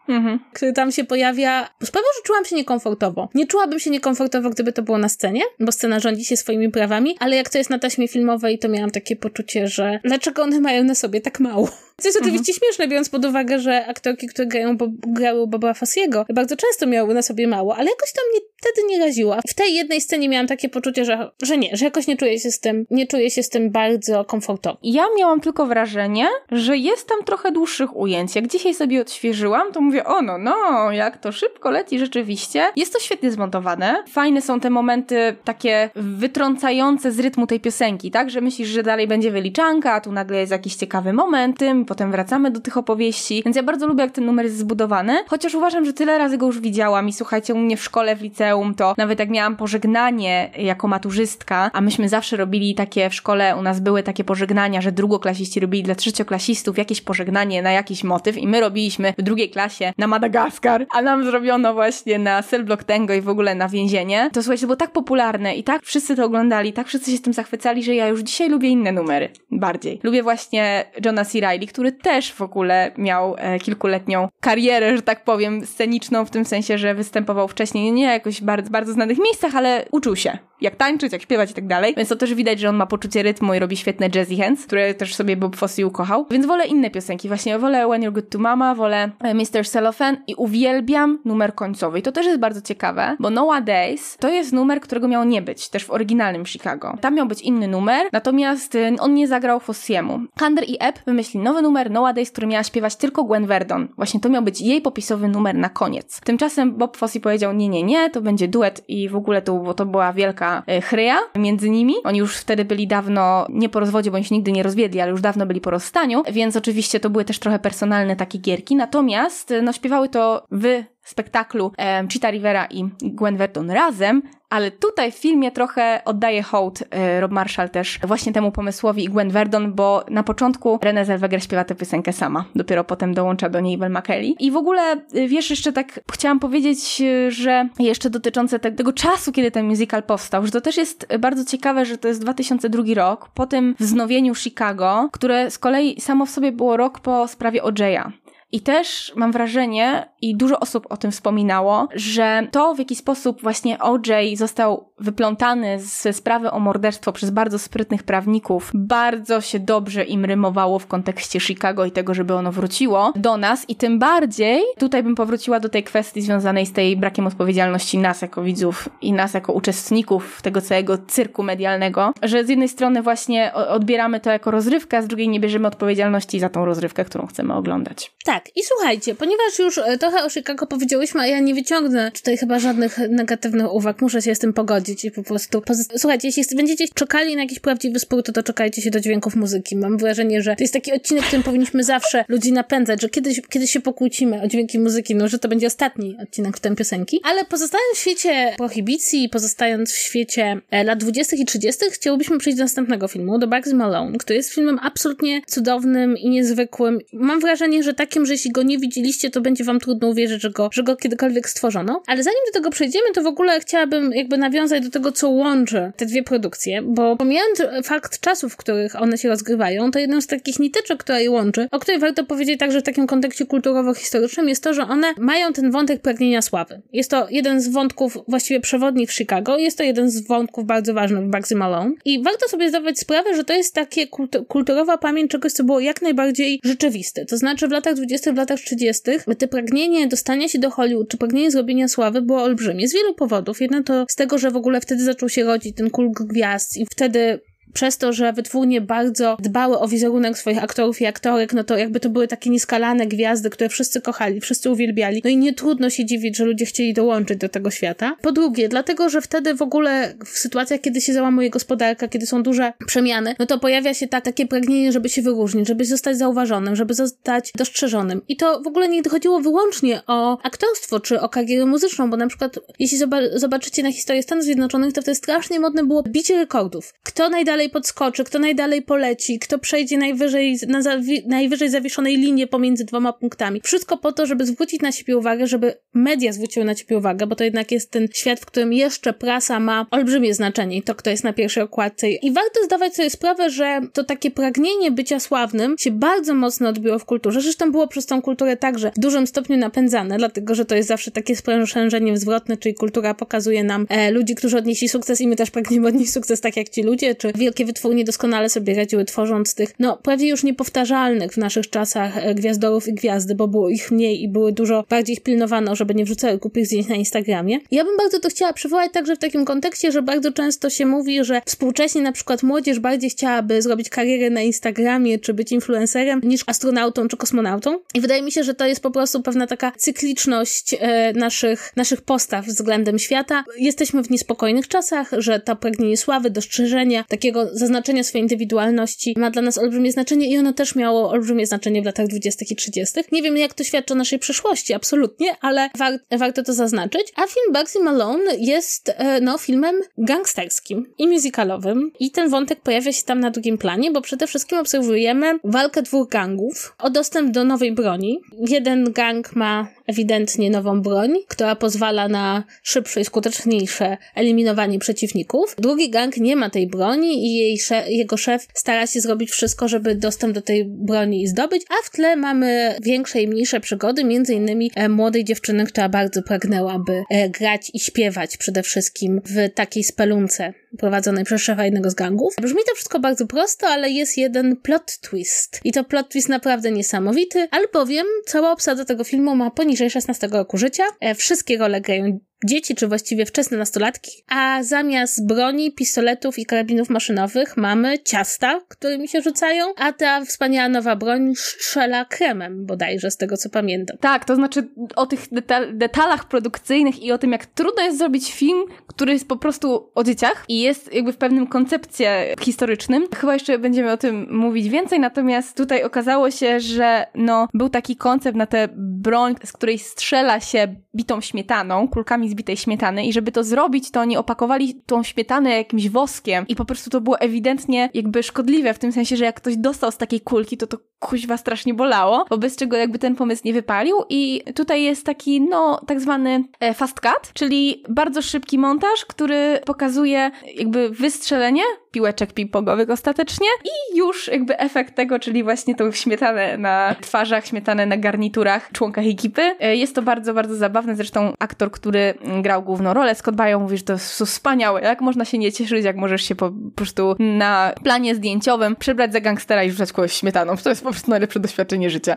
Speaker 1: mhm. który tam się pojawia, sprawiał, że czułam się niekomfortowo. Nie czułabym się niekomfortowo, gdyby to było na scenie, bo scena rządzi się swoimi prawami, ale jak to jest na taśmie filmowej, to miałam takie poczucie, że dlaczego one mają na sobie tak mało? Co jest oczywiście mhm. śmieszne, biorąc pod uwagę, że aktorki, które grają, bo, grały Boba Fossiego, bardzo często miały na sobie mało, ale jakoś to mnie wtedy nie raziło. W tej jednej scenie miałam takie poczucie, że, że nie, że jakoś nie czuję się z tym, nie czuję się z tym bardzo komfortowo.
Speaker 2: Ja miałam tylko wrażenie, że jest tam trochę dłuższych ujęć. Jak dzisiaj sobie odświeżyłam, to mówię, o no, no, jak to szybko leci rzeczywiście. Jest to świetnie zmontowane. Fajne są te momenty takie wytrącające z rytmu tej piosenki, tak? Że myślisz, że dalej będzie wyliczanka, a tu nagle jest jakiś ciekawy moment, tym, potem wracamy do tych opowieści. Więc ja bardzo lubię, jak ten numer jest zbudowany, chociaż uważam, że tyle razy go już widziałam i słuchajcie, u mnie w szkole, w liceum, to nawet jak miałam pożegnanie jako maturzystka, a myśmy zawsze robili takie w szkole, u nas były takie pożegnania, że drugoklasiści robili dla trzecioklasistów jakieś pożegnanie na jakiś motyw i my robiliśmy w drugiej klasie na Madagaskar, a nam zrobiono właśnie na Cellblock Tango i w ogóle na więzienie. To słuchajcie, było tak popularne i tak wszyscy to oglądali, tak wszyscy się z tym zachwycali, że ja już dzisiaj lubię inne numery. Bardziej. Lubię właśnie Johna C. Reilly, który też w ogóle miał e, kilkuletnią karierę, że tak powiem, sceniczną, w tym sensie, że występował wcześniej nie jakoś bardzo, bardzo znanych miejscach, ale uczył się jak tańczyć, jak śpiewać i tak dalej. Więc to też widać, że on ma poczucie rytmu i robi świetne jazzy hands, które też sobie Bob Fosse ukochał. Więc wolę inne piosenki. Właśnie wolę When You're Good to Mama, wolę e, Mr. Cellophane i uwielbiam numer końcowy. I to też jest bardzo ciekawe, bo Nowadays to jest numer, którego miał nie być, też w oryginalnym Chicago. Tam miał być inny numer, natomiast e, on nie zagrał Fossiemu. Kander i Epp wymyślili nowy numer Nowadays, który miała śpiewać tylko Gwen Verdon. Właśnie to miał być jej popisowy numer na koniec. Tymczasem Bob Fosse powiedział, nie, nie, nie, to będzie duet i w ogóle to, to była wielka e, chryja między nimi. Oni już wtedy byli dawno, nie po rozwodzie, się nigdy nie rozwiedli, ale już dawno byli po rozstaniu, więc oczywiście to były też trochę personalne takie gierki. Natomiast, no śpiewały to w spektaklu e, Rivera i Gwen Verdon razem, ale tutaj w filmie trochę oddaje hołd e, Rob Marshall też właśnie temu pomysłowi i Gwen Verdon, bo na początku Renée Zellweger śpiewa tę piosenkę sama, dopiero potem dołącza do niej Vel McKelly. I w ogóle, e, wiesz, jeszcze tak chciałam powiedzieć, e, że jeszcze dotyczące te, tego czasu, kiedy ten musical powstał, że to też jest bardzo ciekawe, że to jest 2002 rok, po tym wznowieniu Chicago, które z kolei samo w sobie było rok po sprawie OJ'a. I też mam wrażenie, i dużo osób o tym wspominało, że to w jaki sposób właśnie OJ został wyplątany ze sprawy o morderstwo przez bardzo sprytnych prawników, bardzo się dobrze im rymowało w kontekście Chicago i tego, żeby ono wróciło do nas. I tym bardziej tutaj bym powróciła do tej kwestii związanej z tej brakiem odpowiedzialności nas jako widzów i nas jako uczestników tego całego cyrku medialnego, że z jednej strony właśnie odbieramy to jako rozrywkę, a z drugiej nie bierzemy odpowiedzialności za tą rozrywkę, którą chcemy oglądać.
Speaker 1: Tak, i słuchajcie, ponieważ już e, trochę o Chicago powiedziałyśmy, a ja nie wyciągnę tutaj chyba żadnych negatywnych uwag, muszę się z tym pogodzić i po prostu... Słuchajcie, jeśli będziecie czekali na jakiś prawdziwy spór, to doczekajcie się do dźwięków muzyki. Mam wrażenie, że to jest taki odcinek, którym powinniśmy zawsze ludzi napędzać, że kiedyś, kiedyś się pokłócimy o dźwięki muzyki, no że to będzie ostatni odcinek w tym piosenki. Ale pozostając w świecie prohibicji, pozostając w świecie e, lat 20. i 30., chciałbyśmy przejść do następnego filmu, do Bugs Malone, który jest filmem absolutnie cudownym i niezwykłym. Mam wrażenie, że takim że jeśli go nie widzieliście, to będzie wam trudno uwierzyć, że go, że go kiedykolwiek stworzono. Ale zanim do tego przejdziemy, to w ogóle chciałabym jakby nawiązać do tego, co łączy te dwie produkcje, bo pomijając fakt czasów, w których one się rozgrywają, to jedną z takich niteczek, która je łączy, o której warto powiedzieć także w takim kontekście kulturowo-historycznym, jest to, że one mają ten wątek pragnienia sławy. Jest to jeden z wątków właściwie przewodnich w Chicago, jest to jeden z wątków bardzo ważnych w Bugsy Malone i warto sobie zdawać sprawę, że to jest takie kulturowa pamięć czegoś, co było jak najbardziej rzeczywiste. To znaczy w latach 20., w latach 30. te pragnienie dostania się do Hollywood, czy pragnienie zrobienia sławy było olbrzymie. Z wielu powodów. Jedno to z tego, że w ogóle wtedy zaczął się rodzić ten kult gwiazd i wtedy przez to, że wytwórnie bardzo dbały o wizerunek swoich aktorów i aktorek, no to jakby to były takie nieskalane gwiazdy, które wszyscy kochali, wszyscy uwielbiali. No i nie trudno się dziwić, że ludzie chcieli dołączyć do tego świata. Po drugie, dlatego, że wtedy w ogóle w sytuacjach, kiedy się załamuje gospodarka, kiedy są duże przemiany, no to pojawia się tak, takie pragnienie, żeby się wyróżnić, żeby zostać zauważonym, żeby zostać dostrzeżonym. I to w ogóle nie chodziło wyłącznie o aktorstwo czy o karierę muzyczną, bo na przykład jeśli zobaczycie na historię Stanów Zjednoczonych, to wtedy strasznie modne było bicie rekordów. Kto najdalej najdalej podskoczy, kto najdalej poleci, kto przejdzie najwyżej, na zawi najwyżej zawieszonej linie pomiędzy dwoma punktami. Wszystko po to, żeby zwrócić na siebie uwagę, żeby media zwróciły na siebie uwagę, bo to jednak jest ten świat, w którym jeszcze prasa ma olbrzymie znaczenie i to, kto jest na pierwszej okładce. I warto zdawać sobie sprawę, że to takie pragnienie bycia sławnym się bardzo mocno odbiło w kulturze. Zresztą było przez tą kulturę także w dużym stopniu napędzane, dlatego, że to jest zawsze takie sprężenie zwrotne, czyli kultura pokazuje nam e, ludzi, którzy odnieśli sukces i my też pragniemy odnieść sukces tak jak ci ludzie, czy wielkie wielkie wytwórnie doskonale sobie radziły tworząc tych, no, prawie już niepowtarzalnych w naszych czasach e, gwiazdorów i gwiazdy, bo było ich mniej i były dużo bardziej pilnowano, żeby nie wrzucały głupich zdjęć na Instagramie. Ja bym bardzo to chciała przywołać także w takim kontekście, że bardzo często się mówi, że współcześnie na przykład młodzież bardziej chciałaby zrobić karierę na Instagramie, czy być influencerem, niż astronautą, czy kosmonautą. I wydaje mi się, że to jest po prostu pewna taka cykliczność e, naszych, naszych postaw względem świata. Jesteśmy w niespokojnych czasach, że to pragnienie sławy, dostrzeżenia, takiego zaznaczenia swojej indywidualności ma dla nas olbrzymie znaczenie i ono też miało olbrzymie znaczenie w latach 20. i 30. Nie wiem, jak to świadczy o naszej przeszłości, absolutnie, ale war warto to zaznaczyć. A film Bugsy Malone jest, e, no, filmem gangsterskim i musicalowym i ten wątek pojawia się tam na drugim planie, bo przede wszystkim obserwujemy walkę dwóch gangów o dostęp do nowej broni. Jeden gang ma ewidentnie nową broń, która pozwala na szybsze i skuteczniejsze eliminowanie przeciwników. Drugi gang nie ma tej broni i jej szef, jego szef stara się zrobić wszystko, żeby dostęp do tej broni zdobyć, a w tle mamy większe i mniejsze przygody, między innymi e, młodej dziewczyny, która bardzo pragnęłaby e, grać i śpiewać przede wszystkim w takiej spelunce prowadzonej przez szefa jednego z gangów. Brzmi to wszystko bardzo prosto, ale jest jeden plot twist. I to plot twist naprawdę niesamowity, albowiem cała obsada tego filmu ma poniżej 16 roku życia. E, wszystkie role grają dzieci, czy właściwie wczesne nastolatki, a zamiast broni, pistoletów i karabinów maszynowych mamy ciasta, którymi się rzucają, a ta wspaniała nowa broń strzela kremem bodajże, z tego co pamiętam.
Speaker 2: Tak, to znaczy o tych detal detalach produkcyjnych i o tym, jak trudno jest zrobić film, który jest po prostu o dzieciach i jest jakby w pewnym koncepcie historycznym. Chyba jeszcze będziemy o tym mówić więcej, natomiast tutaj okazało się, że no, był taki koncept na tę broń, z której strzela się bitą śmietaną, kulkami z zbitej śmietany i żeby to zrobić, to oni opakowali tą śmietanę jakimś woskiem i po prostu to było ewidentnie jakby szkodliwe, w tym sensie, że jak ktoś dostał z takiej kulki, to to kuźwa strasznie bolało, wobec czego jakby ten pomysł nie wypalił i tutaj jest taki, no, tak zwany e, fast cut, czyli bardzo szybki montaż, który pokazuje jakby wystrzelenie piłeczek ping-pongowych ostatecznie i już jakby efekt tego, czyli właśnie tą śmietanę na twarzach, śmietanę na garniturach, członkach ekipy. E, jest to bardzo, bardzo zabawne, zresztą aktor, który grał główną rolę, Scott Baio mówi, że to jest wspaniałe, jak można się nie cieszyć, jak możesz się po prostu na planie zdjęciowym przebrać za gangstera i rzucać kogoś śmietaną, to jest po prostu najlepsze doświadczenie życia.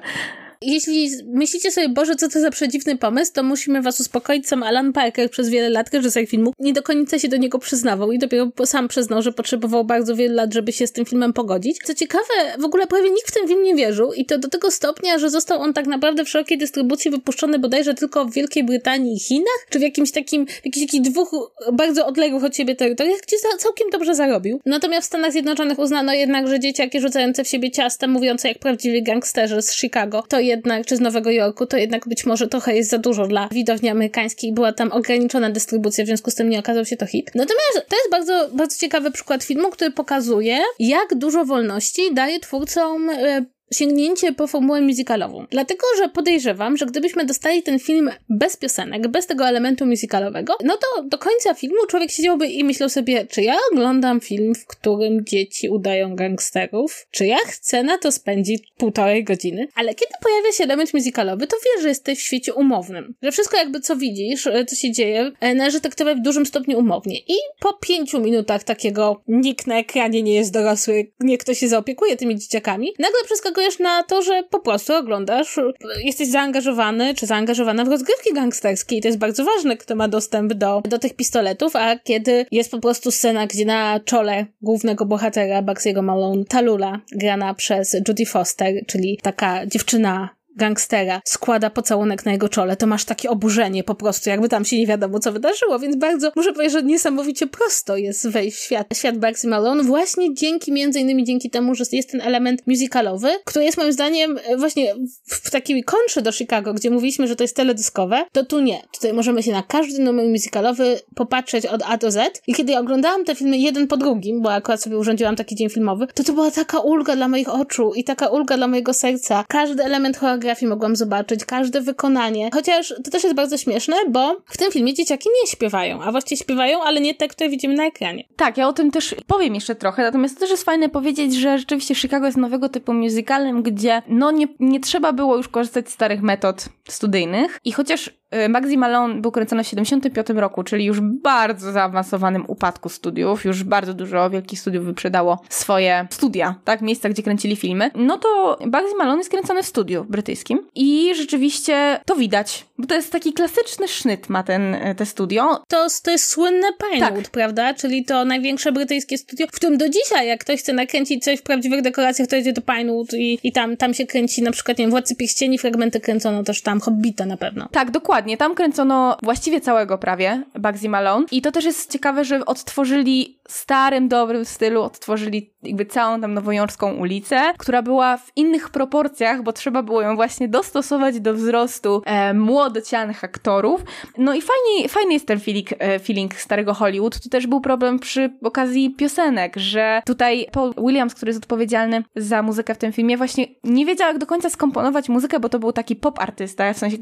Speaker 1: Jeśli myślicie sobie, Boże, co to za przedziwny pomysł, to musimy was uspokoić. Sam Alan Parker przez wiele lat, reżyser filmu, nie do końca się do niego przyznawał i dopiero sam przyznał, że potrzebował bardzo wielu lat, żeby się z tym filmem pogodzić. Co ciekawe, w ogóle prawie nikt w ten film nie wierzył i to do tego stopnia, że został on tak naprawdę w szerokiej dystrybucji wypuszczony bodajże tylko w Wielkiej Brytanii i Chinach, czy w jakimś takim, w jakichś takich dwóch bardzo odległych od siebie terytoriach, gdzie całkiem dobrze zarobił. Natomiast w Stanach Zjednoczonych uznano jednak, że dzieciaki rzucające w siebie ciasta, mówiące jak prawdziwi gangsterzy z Chicago, to jednak, czy z Nowego Jorku, to jednak być może trochę jest za dużo dla widowni amerykańskiej. Była tam ograniczona dystrybucja, w związku z tym nie okazał się to hit. Natomiast to jest bardzo, bardzo ciekawy przykład filmu, który pokazuje, jak dużo wolności daje twórcom e, sięgnięcie po formułę musicalową. Dlatego, że podejrzewam, że gdybyśmy dostali ten film bez piosenek, bez tego elementu musicalowego, no to do końca filmu człowiek siedziałby i myślał sobie, czy ja oglądam film, w którym dzieci udają gangsterów? Czy ja chcę na to spędzić półtorej godziny? Ale kiedy pojawia się element musicalowy, to wiesz, że jesteś w świecie umownym. Że wszystko jakby co widzisz, e, co się dzieje, e, należy traktować w dużym stopniu umownie. I po pięciu minutach takiego nikt na ekranie nie jest dorosły, nie ktoś się zaopiekuje tymi dzieciakami, nagle przeskakujesz na to, że po prostu oglądasz, e, jesteś zaangażowany czy zaangażowana w rozgrywki gangsterskie i to jest bardzo ważne, kto ma dostęp do, do tych pistoletów, a kiedy jest po prostu scena, gdzie na czole głównego bohatera Bugs'ego Malone Talula, grana przez Judy Foster, czyli taka dziewczyna gangstera składa pocałunek na jego czole, to masz takie oburzenie po prostu, jakby tam się nie wiadomo, co wydarzyło, więc bardzo, muszę powiedzieć, że niesamowicie prosto jest wejść w świat, świat Bugsy Malone, właśnie dzięki, między innymi dzięki temu, że jest ten element musicalowy, który jest moim zdaniem e, właśnie w takiej kontrze do Chicago, gdzie mówiliśmy, że to jest teledyskowe, to tu nie. Tutaj możemy się na każdy numer musicalowy popatrzeć od A do Z i kiedy oglądałam te filmy jeden po drugim, bo akurat sobie urządziłam taki dzień filmowy, to to była taka ulga dla moich oczu i taka ulga dla mojego serca. Każdy element choreografii choreografii mogłam zobaczyć, każde wykonanie. Chociaż to też jest bardzo śmieszne, bo w tym filmie dzieciaki nie śpiewają, a właściwie śpiewają, ale nie te, które widzimy na ekranie.
Speaker 2: Tak, ja o tym też powiem jeszcze trochę, natomiast to też jest fajne powiedzieć, że rzeczywiście Chicago jest nowego typu musicalem, gdzie no nie, nie trzeba było już korzystać z starych metod studyjnych. I chociaż Y, Magzi Malone był kręcony w 75 roku, czyli już bardzo zaawansowanym upadku studiów, już bardzo dużo wielkich studiów wyprzedało swoje studia, tak, miejsca, gdzie kręcili filmy, no to Bugsy Malone jest kręcony w studiu brytyjskim i rzeczywiście to widać, bo to jest taki klasyczny sznyt ma ten, y, te studio.
Speaker 1: To, to jest słynne Pinewood, tak. prawda, czyli to największe brytyjskie studio, w którym do dzisiaj, jak ktoś chce nakręcić coś w prawdziwych dekoracjach, to jedzie do Pinewood i, i tam, tam się kręci na przykład, nie wiem, Władcy Pierścieni, fragmenty kręcono też tam, Hobbita na pewno.
Speaker 2: Tak, Dokładnie, tam kręcono właściwie całego prawie Bugsy Malone i to też jest ciekawe, że odtworzyli starym, dobrym stylu, odtworzyli jakby całą tam nowojorską ulicę, która była w innych proporcjach, bo trzeba było ją właśnie dostosować do wzrostu e, młodocianych aktorów. No i fajnie, fajny jest ten feeling, e, feeling starego Hollywood. Tu też był problem przy okazji piosenek, że tutaj Paul Williams, który jest odpowiedzialny za muzykę w tym filmie, właśnie nie wiedział jak do końca skomponować muzykę, bo to był taki pop artysta, w sensie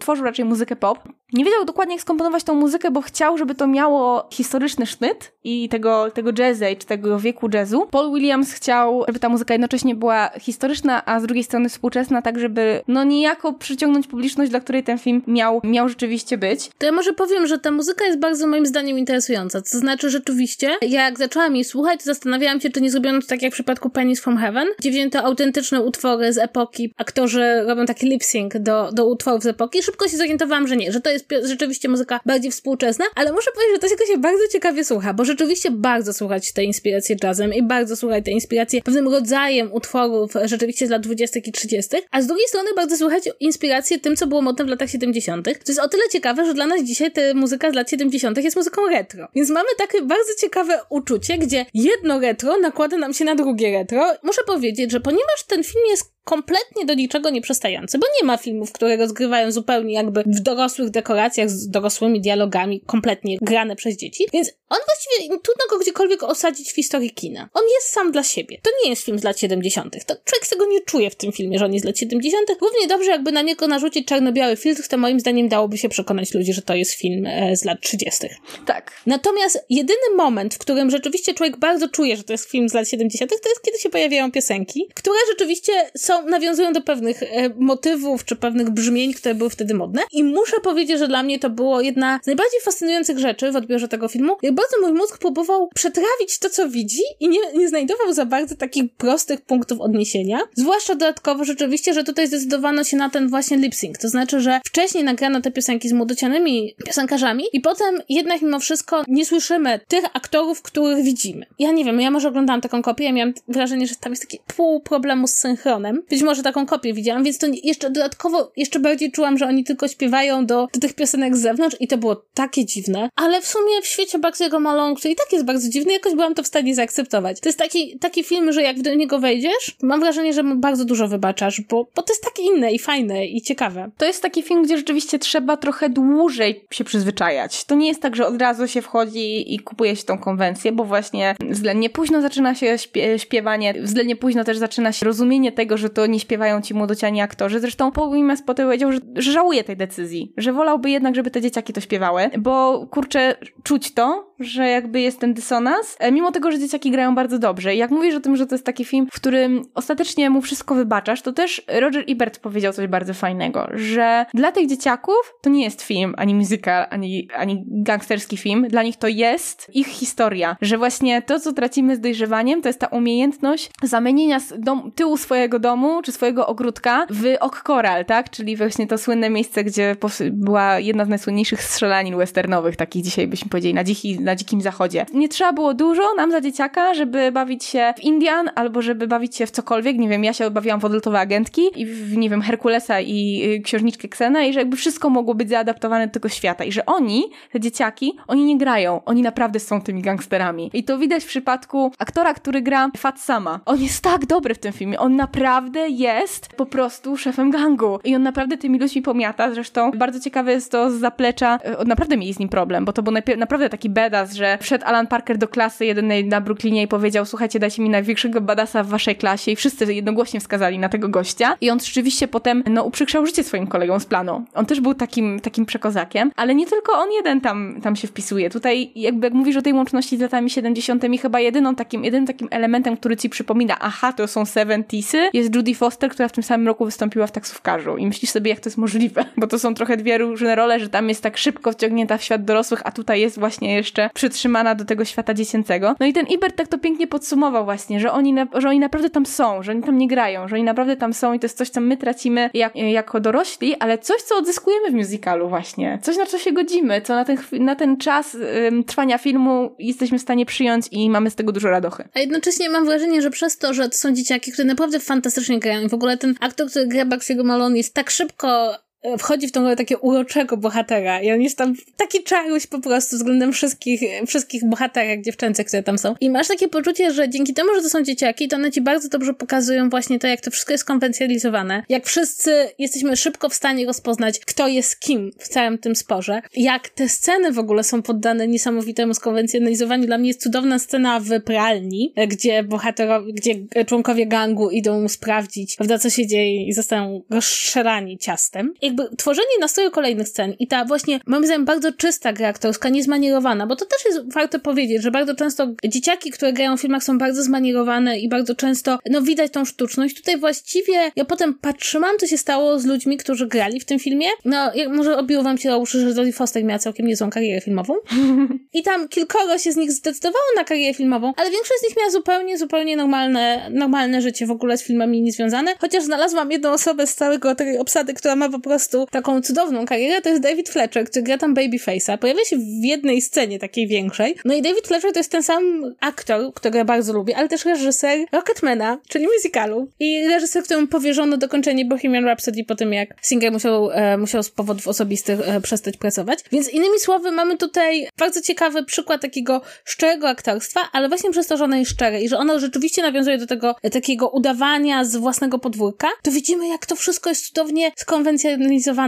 Speaker 2: tworzył raczej muzykę pop. Nie wiedział dokładnie jak skomponować tą muzykę, bo chciał, żeby to miało historyczny sznyt i tego, tego jazz age, tego wieku jazzu. Paul Williams chciał, żeby ta muzyka jednocześnie była historyczna, a z drugiej strony współczesna, tak żeby no niejako przyciągnąć publiczność, dla której ten film miał, miał rzeczywiście być.
Speaker 1: To ja może powiem, że ta muzyka jest bardzo moim zdaniem interesująca. To znaczy rzeczywiście, jak zaczęłam jej słuchać, to zastanawiałam się, czy nie zrobiono to tak jak w przypadku Pennies from Heaven, gdzie wzięto autentyczne utwory z epoki, aktorzy robią taki lip sync do, do utworów z epoki. Szybko się zorientowałam, że nie, że to jest rzeczywiście muzyka bardziej współczesna, ale muszę powiedzieć, że to się jakoś bardzo ciekawie słucha, bo rzeczywiście bardzo słuchać tej inspiracji jazzem i bardzo słuchać tej inspiracji pewnym rodzajem utworów rzeczywiście z lat 20. i 30., a z drugiej strony bardzo słuchać inspirację tym, co było modne w latach 70. To jest o tyle ciekawe, że dla nas dzisiaj ta muzyka z lat 70. jest muzyką retro. Więc mamy takie bardzo ciekawe uczucie, gdzie jedno retro nakłada nam się na drugie retro. Muszę powiedzieć, że ponieważ ten film jest kompletnie do niczego nie przystający, bo nie ma filmów, które rozgrywają zupełnie jakby w dorosłych dekoracjach z dorosłymi dialogami, kompletnie grane przez dzieci, więc on właściwie trudno go gdziekolwiek osadzić w historii kina. On jest sam dla siebie. To nie jest film z lat 70. To człowiek tego nie czuje w tym filmie, że on jest z lat 70. Równie dobrze, jakby na niego narzucić czarno-biały filtr, to moim zdaniem dałoby się przekonać ludzi, że to jest film e, z lat 30.
Speaker 2: Tak.
Speaker 1: Natomiast jedyny moment, w którym rzeczywiście człowiek bardzo czuje, że to jest film z lat 70., to jest kiedy się pojawiają piosenki, które rzeczywiście są są, nawiązują do pewnych e, motywów czy pewnych brzmień, które były wtedy modne. I muszę powiedzieć, że dla mnie to było jedna z najbardziej fascynujących rzeczy w odbiorze tego filmu. Jak bardzo mój mózg próbował przetrawić to, co widzi i nie, nie znajdował za bardzo takich prostych punktów odniesienia. Zwłaszcza dodatkowo rzeczywiście, że tutaj zdecydowano się na ten właśnie lip sync. To znaczy, że wcześniej nagrano te piosenki z młodocianymi piosenkarzami i potem jednak mimo wszystko nie słyszymy tych aktorów, których widzimy. Ja nie wiem, ja może oglądałam taką kopię, ja miałam wrażenie, że tam jest taki pół problemu z synchronem, być może taką kopię widziałam, więc to jeszcze dodatkowo, jeszcze bardziej czułam, że oni tylko śpiewają do, do tych piosenek z zewnątrz i to było takie dziwne, ale w sumie w świecie Bugs'ego Malone, który i tak jest bardzo dziwny, jakoś byłam to w stanie zaakceptować. To jest taki, taki film, że jak do niego wejdziesz, mam wrażenie, że mu bardzo dużo wybaczasz, bo, bo to jest takie inne i fajne i ciekawe.
Speaker 2: To jest taki film, gdzie rzeczywiście trzeba trochę dłużej się przyzwyczajać. To nie jest tak, że od razu się wchodzi i kupuje się tą konwencję, bo właśnie względnie późno zaczyna się śpiewanie, względnie późno też zaczyna się rozumienie tego, że to nie śpiewają ci młodociani aktorzy. Zresztą Paul Wimes potem powiedział, że, że żałuje tej decyzji, że wolałby jednak, żeby te dzieciaki to śpiewały, bo kurczę, czuć to, że jakby jest ten dysonans, e, mimo tego, że dzieciaki grają bardzo dobrze. I jak mówisz o tym, że to jest taki film, w którym ostatecznie mu wszystko wybaczasz, to też Roger Ebert powiedział coś bardzo fajnego, że dla tych dzieciaków to nie jest film, ani musical, ani, ani gangsterski film, dla nich to jest ich historia, że właśnie to, co tracimy z dojrzewaniem, to jest ta umiejętność zamienienia dom, tyłu swojego domu, czy swojego ogródka w ok koral, tak? Czyli właśnie to słynne miejsce, gdzie była jedna z najsłynniejszych strzelanin westernowych, takich dzisiaj byśmy powiedzieli, na, dziki, na dzikim zachodzie. Nie trzeba było dużo nam za dzieciaka, żeby bawić się w Indian, albo żeby bawić się w cokolwiek, nie wiem, ja się bawiłam w odlotowe agentki i w, nie wiem, Herkulesa i y, księżniczkę Ksenę i że jakby wszystko mogło być zaadaptowane do tego świata i że oni, te dzieciaki, oni nie grają, oni naprawdę są tymi gangsterami. I to widać w przypadku aktora, który gra Fat Sama. On jest tak dobry w tym filmie, on naprawdę jest po prostu szefem gangu. I on naprawdę tymi ludźmi pomiata, zresztą bardzo ciekawe jest to z zaplecza, y, naprawdę mieli z nim problem, bo to był naprawdę taki badass, że wszedł Alan Parker do klasy jedynej na Brooklynie i powiedział, słuchajcie, dajcie mi największego badasa w waszej klasie. I wszyscy jednogłośnie wskazali na tego gościa. I on rzeczywiście potem, no, uprzykrzał życie swoim kolegom z planu. On też był takim, takim przekozakiem, ale nie tylko on jeden tam, tam się wpisuje. Tutaj jakby jak mówisz o tej łączności z latami 70 chyba jedyną takim, jedynym takim elementem, który ci przypomina, aha, to są 70sy, jest Judy Foster, która w tym samym roku wystąpiła w taksówkarzu i myślisz sobie, jak to jest możliwe, bo to są trochę dwie różne role, że tam jest tak szybko wciągnięta w świat dorosłych, a tutaj jest właśnie jeszcze przytrzymana do tego świata dziecięcego. No i ten Ibert tak to pięknie podsumował właśnie, że oni, na, że oni naprawdę tam są, że oni tam nie grają, że oni naprawdę tam są i to jest coś, co my tracimy jak, jako dorośli, ale coś, co odzyskujemy w musicalu właśnie. Coś, na co się godzimy, co na ten, na ten czas ym, trwania filmu jesteśmy w stanie przyjąć i mamy z tego dużo radochy.
Speaker 1: A jednocześnie mam wrażenie, że przez to, że to są dzieciaki, które naprawdę fantastycznie grają. W ogóle ten aktor, który gra Baxiego Malone jest tak szybko wchodzi w tą rolę takiego uroczego bohatera i on jest tam taki czaruś po prostu względem wszystkich, wszystkich bohaterek dziewczęcych, które tam są. I masz takie poczucie, że dzięki temu, że to są dzieciaki, to one ci bardzo dobrze pokazują właśnie to, jak to wszystko jest konwencjonalizowane, jak wszyscy jesteśmy szybko w stanie rozpoznać, kto jest kim w całym tym sporze, jak te sceny w ogóle są poddane niesamowitemu skonwencjonalizowaniu. Dla mnie jest cudowna scena w pralni, gdzie bohaterowie, gdzie członkowie gangu idą sprawdzić, prawda, co się dzieje i zostają rozszerani ciastem. I jakby tworzenie nastroju kolejnych scen i ta właśnie, moim zdaniem, bardzo czysta gra aktorska, niezmanierowana, bo to też jest warto powiedzieć, że bardzo często dzieciaki, które grają w filmach są bardzo zmanierowane i bardzo często, no widać tą sztuczność. Tutaj właściwie, ja potem patrzyłam, co się stało z ludźmi, którzy grali w tym filmie. No, jak może obiło wam się do uszy, że Jodie Foster miała całkiem niezłą karierę filmową. I tam kilkoro się z nich zdecydowało na karierę filmową, ale większość z nich miała zupełnie, zupełnie normalne, normalne życie w ogóle z filmami niezwiązane. Chociaż znalazłam jedną osobę z całego tej obsady, która ma po prostu prostu taką cudowną karierę, to jest David Fletcher, który gra tam Babyface'a. Pojawia się w jednej scenie takiej większej. No i David Fletcher to jest ten sam aktor, którego ja bardzo lubię, ale też reżyser Rocketmana, czyli musicalu. I reżyser, któremu powierzono dokończenie Bohemian Rhapsody po tym, jak Singer musiał, e, musiał z powodów osobistych e, przestać pracować. Więc innymi słowy, mamy tutaj bardzo ciekawy przykład takiego szczerego aktorstwa, ale właśnie przez to, że ono jest szczere i że ono rzeczywiście nawiązuje do tego e, takiego udawania z własnego podwórka, to widzimy, jak to wszystko jest cudownie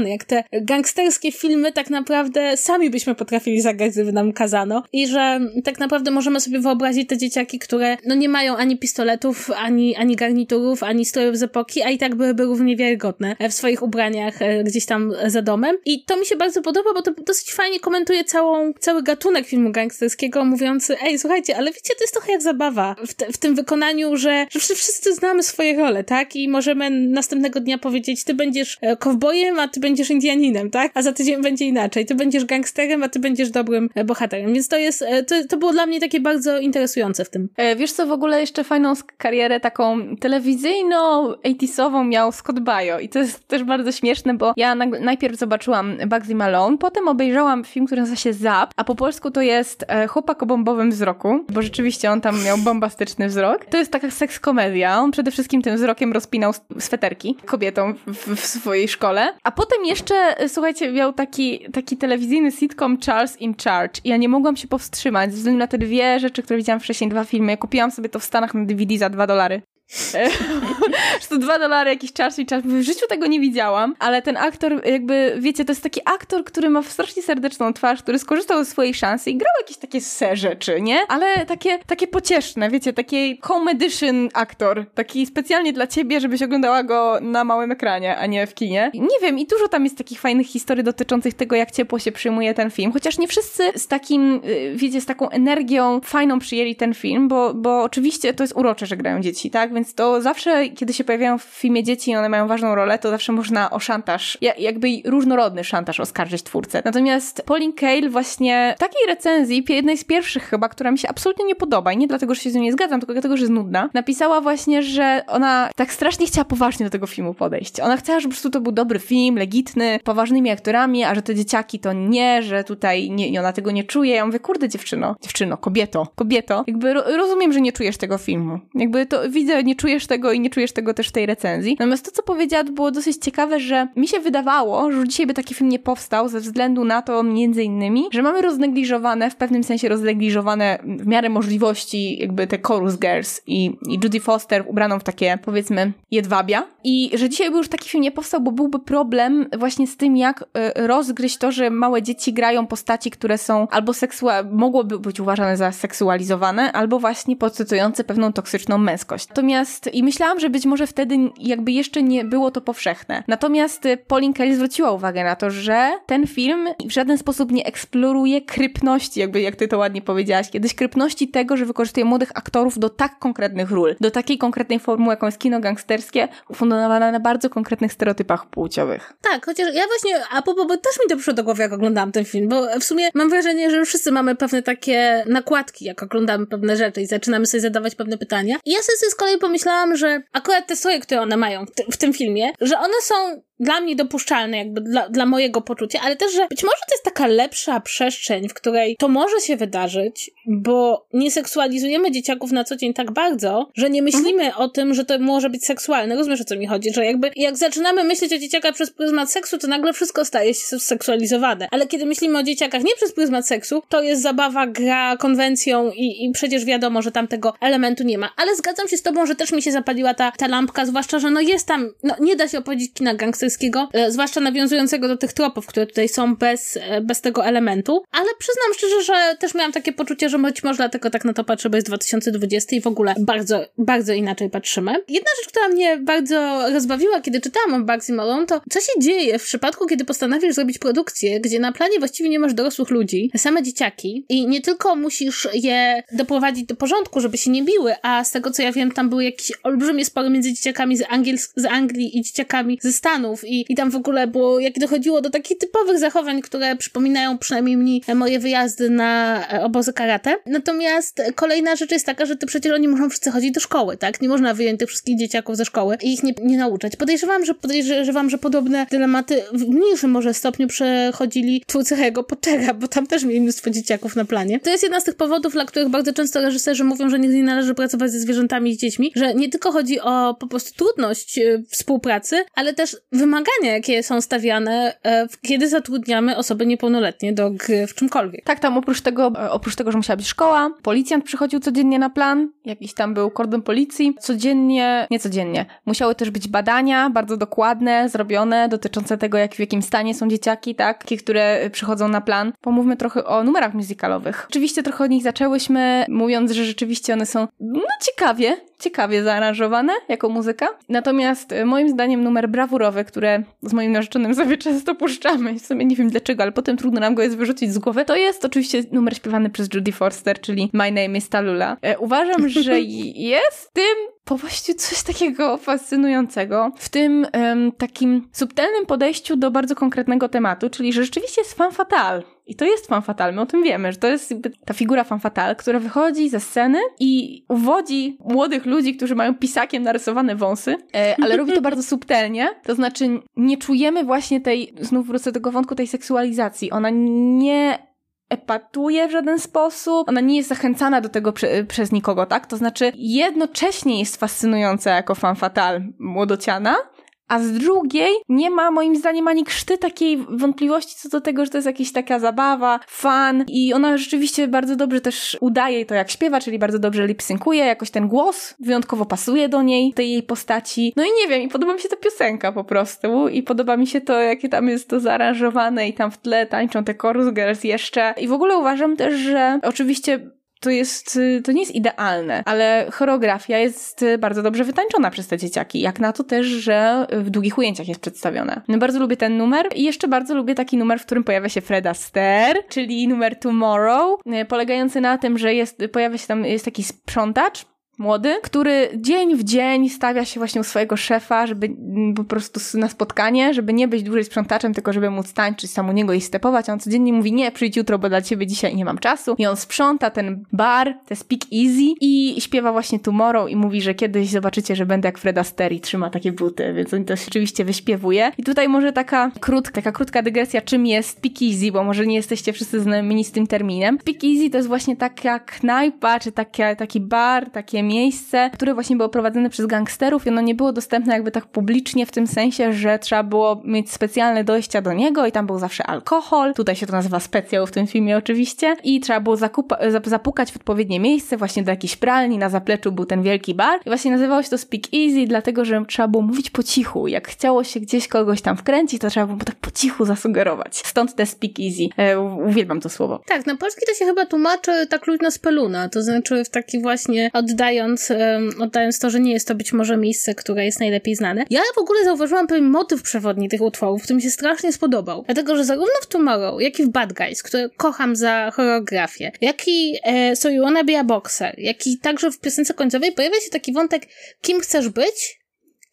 Speaker 1: jak te gangsterskie filmy tak naprawdę sami byśmy potrafili zagrać, gdyby nam kazano. I że tak naprawdę możemy sobie wyobrazić te dzieciaki, które no nie mają ani pistoletów, ani, ani garniturów, ani strojów z epoki, a i tak byłyby równie wiarygodne w swoich ubraniach e, gdzieś tam za domem. I to mi się bardzo podoba, bo to dosyć fajnie komentuje całą, cały gatunek filmu gangsterskiego, mówiący, ej, słuchajcie, ale wiecie, to jest trochę jak zabawa w, te, w tym wykonaniu, że, że wszyscy znamy swoje role, tak? I możemy następnego dnia powiedzieć, ty będziesz e, kowbojem, a ty będziesz Indianinem, tak? A za tydzień będzie inaczej. Ty będziesz gangsterem, a ty będziesz dobrym e, bohaterem. Więc to jest, e, to, to było dla mnie takie bardzo interesujące w tym.
Speaker 2: E, wiesz co, w ogóle jeszcze fajną karierę taką telewizyjną, 80 miał Scott Baio i to jest też bardzo śmieszne, bo ja najpierw zobaczyłam Bugsy Malone, potem obejrzałam film, który nazywa się Zap, a po polsku to jest Chłopak o bombowym wzroku, bo rzeczywiście on tam miał bombastyczny wzrok. To jest taka seks komedia. On przede wszystkim tym wzrokiem rozpinał sweterki kobietom w, w swojej szkole, a potem jeszcze, e, słuchajcie, miał taki, taki telewizyjny sitcom Charles in Charge. I ja nie mogłam się powstrzymać ze względu na te dwie rzeczy, które widziałam wcześniej, dwa filmy. Kupiłam sobie to w Stanach na DVD za dwa dolary. to dwa dolary jakiś czas i czas. W życiu tego nie widziałam, ale ten aktor, jakby, wiecie, to jest taki aktor, który ma strasznie serdeczną twarz, który skorzystał ze swojej szansy i grał jakieś takie se rzeczy, nie? Ale takie, takie pocieszne, wiecie, taki home edition aktor, taki specjalnie dla ciebie, żebyś oglądała go na małym ekranie, a nie w kinie. Nie wiem, i dużo tam jest takich fajnych historii dotyczących tego, jak ciepło się przyjmuje ten film, chociaż nie wszyscy z takim, y, wiecie, z taką energią fajną przyjęli ten film, bo, bo oczywiście to jest urocze, że grają dzieci, tak? Więc to zawsze, kiedy się pojawiają w filmie dzieci i one mają ważną rolę, to zawsze można o szantaż, jakby różnorodny szantaż oskarżyć twórcę. Natomiast Pauline Kael właśnie w takiej recenzji, jednej z pierwszych chyba, która mi się absolutnie nie podoba i nie dlatego, że się z nią nie zgadzam, tylko dlatego, że jest nudna, napisała właśnie, że ona tak strasznie chciała poważnie do tego filmu podejść. Ona chciała, żeby po prostu to był dobry film, legitny, poważnymi aktorami, a że te dzieciaki to nie, że tutaj nie, ona tego nie czuje. Ja mówię, kurde dziewczyno, dziewczyno, kobieto, kobieto, jakby rozumiem, że nie czujesz tego filmu. Jakby to widzę, nie czujesz tego i nie czujesz tego też w tej recenzji. Natomiast to, co powiedziała, było dosyć ciekawe, że mi się wydawało, że dzisiaj by taki film nie powstał ze względu na to między innymi, że mamy roznegliżowane, w pewnym sensie roznegliżowane w miarę możliwości jakby te chorus girls i, i Judy Foster ubraną w takie powiedzmy jedwabia i że dzisiaj by już taki film nie powstał, bo byłby problem właśnie z tym, jak y, rozgryźć to, że małe dzieci grają postaci, które są albo seksualne, mogłoby być uważane za seksualizowane, albo właśnie podcytujące pewną toksyczną męskość. Natomiast i myślałam, że być może wtedy jakby jeszcze nie było to powszechne. Natomiast y, Pauline Kelly zwróciła uwagę na to, że ten film w żaden sposób nie eksploruje krypności, jakby jak ty to ładnie powiedziałaś kiedyś, krypności tego, że wykorzystuje młodych aktorów do tak konkretnych ról, do takiej konkretnej formuły, jaką jest kino gangsterskie, ufundowane na bardzo konkretnych stereotypach płciowych.
Speaker 1: Tak, chociaż ja właśnie, a po, bo też mi to przyszło do głowy, jak oglądałam ten film, bo w sumie mam wrażenie, że wszyscy mamy pewne takie nakładki, jak oglądamy pewne rzeczy i zaczynamy sobie zadawać pewne pytania. I ja sobie z kolei pomyślałam, że akurat te stroje, które one mają w, ty w tym filmie, że one są dla mnie dopuszczalne, jakby dla, dla mojego poczucia, ale też, że być może to jest taka lepsza przestrzeń, w której to może się wydarzyć, bo nie seksualizujemy dzieciaków na co dzień tak bardzo, że nie myślimy mhm. o tym, że to może być seksualne. Rozumiesz, o co mi chodzi? Że jakby jak zaczynamy myśleć o dzieciakach przez pryzmat seksu, to nagle wszystko staje się seksualizowane. Ale kiedy myślimy o dzieciakach nie przez pryzmat seksu, to jest zabawa, gra konwencją i, i przecież wiadomo, że tam tego elementu nie ma. Ale zgadzam się z tobą, że też mi się zapaliła ta, ta lampka, zwłaszcza, że no jest tam, no nie da się opowiedzieć kina gangsterskiego e, zwłaszcza nawiązującego do tych tropów, które tutaj są bez, e, bez tego elementu, ale przyznam szczerze, że też miałam takie poczucie, że być może dlatego tak na to patrzę, bo jest 2020 i w ogóle bardzo, bardzo inaczej patrzymy. Jedna rzecz, która mnie bardzo rozbawiła, kiedy czytałam o Bugsy Malone, to co się dzieje w przypadku, kiedy postanowisz zrobić produkcję, gdzie na planie właściwie nie masz dorosłych ludzi, same dzieciaki i nie tylko musisz je doprowadzić do porządku, żeby się nie biły, a z tego co ja wiem, tam były jakieś olbrzymie spory między dzieciakami z, z Anglii i dzieciakami ze Stanów i, i tam w ogóle było, jak dochodziło do takich typowych zachowań, które przypominają przynajmniej mi moje wyjazdy na e, obozy karate. Natomiast kolejna rzecz jest taka, że ty przecież oni muszą wszyscy chodzić do szkoły, tak? Nie można wyjąć tych wszystkich dzieciaków ze szkoły i ich nie, nie nauczać. Podejrzewam, że podejrzewam, że podobne dylematy w mniejszym może stopniu przechodzili twórcy Harry'ego Pottera, bo tam też mieli mnóstwo dzieciaków na planie. To jest jedna z tych powodów, dla których bardzo często reżyserzy mówią, że nigdy nie należy pracować ze zwierzętami i z dziećmi, że nie tylko chodzi o po prostu trudność e, współpracy, ale też wymagania, jakie są stawiane, e, kiedy zatrudniamy osoby niepełnoletnie do gry w czymkolwiek.
Speaker 2: Tak, tam oprócz tego, e, oprócz tego, że musiała być szkoła, policjant przychodził codziennie na plan, jakiś tam był kordon policji, codziennie, nie codziennie, musiały też być badania bardzo dokładne, zrobione, dotyczące tego, jak w jakim stanie są dzieciaki, tak, takie, które przychodzą na plan. Pomówmy trochę o numerach musicalowych. Oczywiście trochę o nich zaczęłyśmy, mówiąc, że rzeczywiście one są, no ciekawie, ciekawie zaaranżowane jako muzyka. Natomiast e, moim zdaniem numer brawurowy, które z moim narzeczonym sobie często puszczamy, w sumie nie wiem dlaczego, ale potem trudno nam go jest wyrzucić z głowy, to jest oczywiście numer śpiewany przez Judy Forster, czyli My Name is Talula. E, uważam, że jest tym po prostu coś takiego fascynującego w tym um, takim subtelnym podejściu do bardzo konkretnego tematu, czyli że rzeczywiście jest fan fatal. I to jest fan fatal, my o tym wiemy, że to jest ta figura fan fatal, która wychodzi ze sceny i uwodzi młodych ludzi, którzy mają pisakiem narysowane wąsy, e, ale robi to bardzo subtelnie. To znaczy nie czujemy właśnie tej, znów wrócę do tego wątku, tej seksualizacji. Ona nie epatuje w żaden sposób, ona nie jest zachęcana do tego prze, przez nikogo, tak? To znaczy jednocześnie jest fascynująca jako fan fatal młodociana, a z drugiej nie ma moim zdaniem ani krzty takiej wątpliwości co do tego, że to jest jakaś taka zabawa, fan i ona rzeczywiście bardzo dobrze też udaje to jak śpiewa, czyli bardzo dobrze lipsynkuje, jakoś ten głos wyjątkowo pasuje do niej, tej jej postaci. No i nie wiem, i podoba mi się ta piosenka po prostu i podoba mi się to, jakie tam jest to zaaranżowane i tam w tle tańczą te chorus girls jeszcze. I w ogóle uważam też, że oczywiście to jest, y, to nie jest idealne, ale choreografia jest y, bardzo dobrze wytańczona przez te dzieciaki, jak na to też, że w długich ujęciach jest przedstawione. No bardzo lubię ten numer i jeszcze bardzo lubię taki numer, w którym pojawia się Fred Astaire, czyli numer Tomorrow, y, polegający na tym, że jest, pojawia się tam, jest taki sprzątacz, młody, który dzień w dzień stawia się właśnie u swojego szefa, żeby mm, po prostu na spotkanie, żeby nie być dłużej sprzątaczem, tylko żeby móc tańczyć sam u niego i stepować. A on codziennie mówi, nie, przyjdź jutro, bo dla ciebie dzisiaj nie mam czasu. I on sprząta ten bar, te Speak Easy i śpiewa właśnie Tomorrow i mówi, że kiedyś zobaczycie, że będę jak Fred Astaire i trzyma takie buty, więc on to rzeczywiście wyśpiewuje. I tutaj może taka krótka, taka krótka dygresja, czym jest Speak Easy, bo może nie jesteście wszyscy znajomi z tym terminem. Speak Easy to jest właśnie taka knajpa, czy takie, taki bar, takie miejsce, które właśnie było prowadzone przez gangsterów i ono nie było dostępne jakby tak publicznie w tym sensie, że trzeba było mieć specjalne dojścia do niego i tam był zawsze alkohol, tutaj się to nazywa specjał w tym filmie oczywiście i trzeba było zapukać w odpowiednie miejsce, właśnie do jakiejś pralni, na zapleczu był ten wielki bar i właśnie nazywało się to Speak Easy, dlatego, że trzeba było mówić po cichu. Jak chciało się gdzieś kogoś tam wkręcić, to trzeba było tak po cichu zasugerować. Stąd te Speak Easy. E, uwielbiam to słowo.
Speaker 1: Tak, na polski to się chyba tłumaczy tak luźno z peluna, to znaczy w taki właśnie oddaje oddając, oddając to, że nie jest to być może miejsce, które jest najlepiej znane. Ja w ogóle zauważyłam pewien motyw przewodni tych utworów, który mi się strasznie spodobał. Dlatego, że zarówno w Tomorrow, jak i w Bad Guys, które kocham za choreografię, jak i e, So You Wanna Be a Boxer, jak i także w piosence końcowej pojawia się taki wątek, kim chcesz być,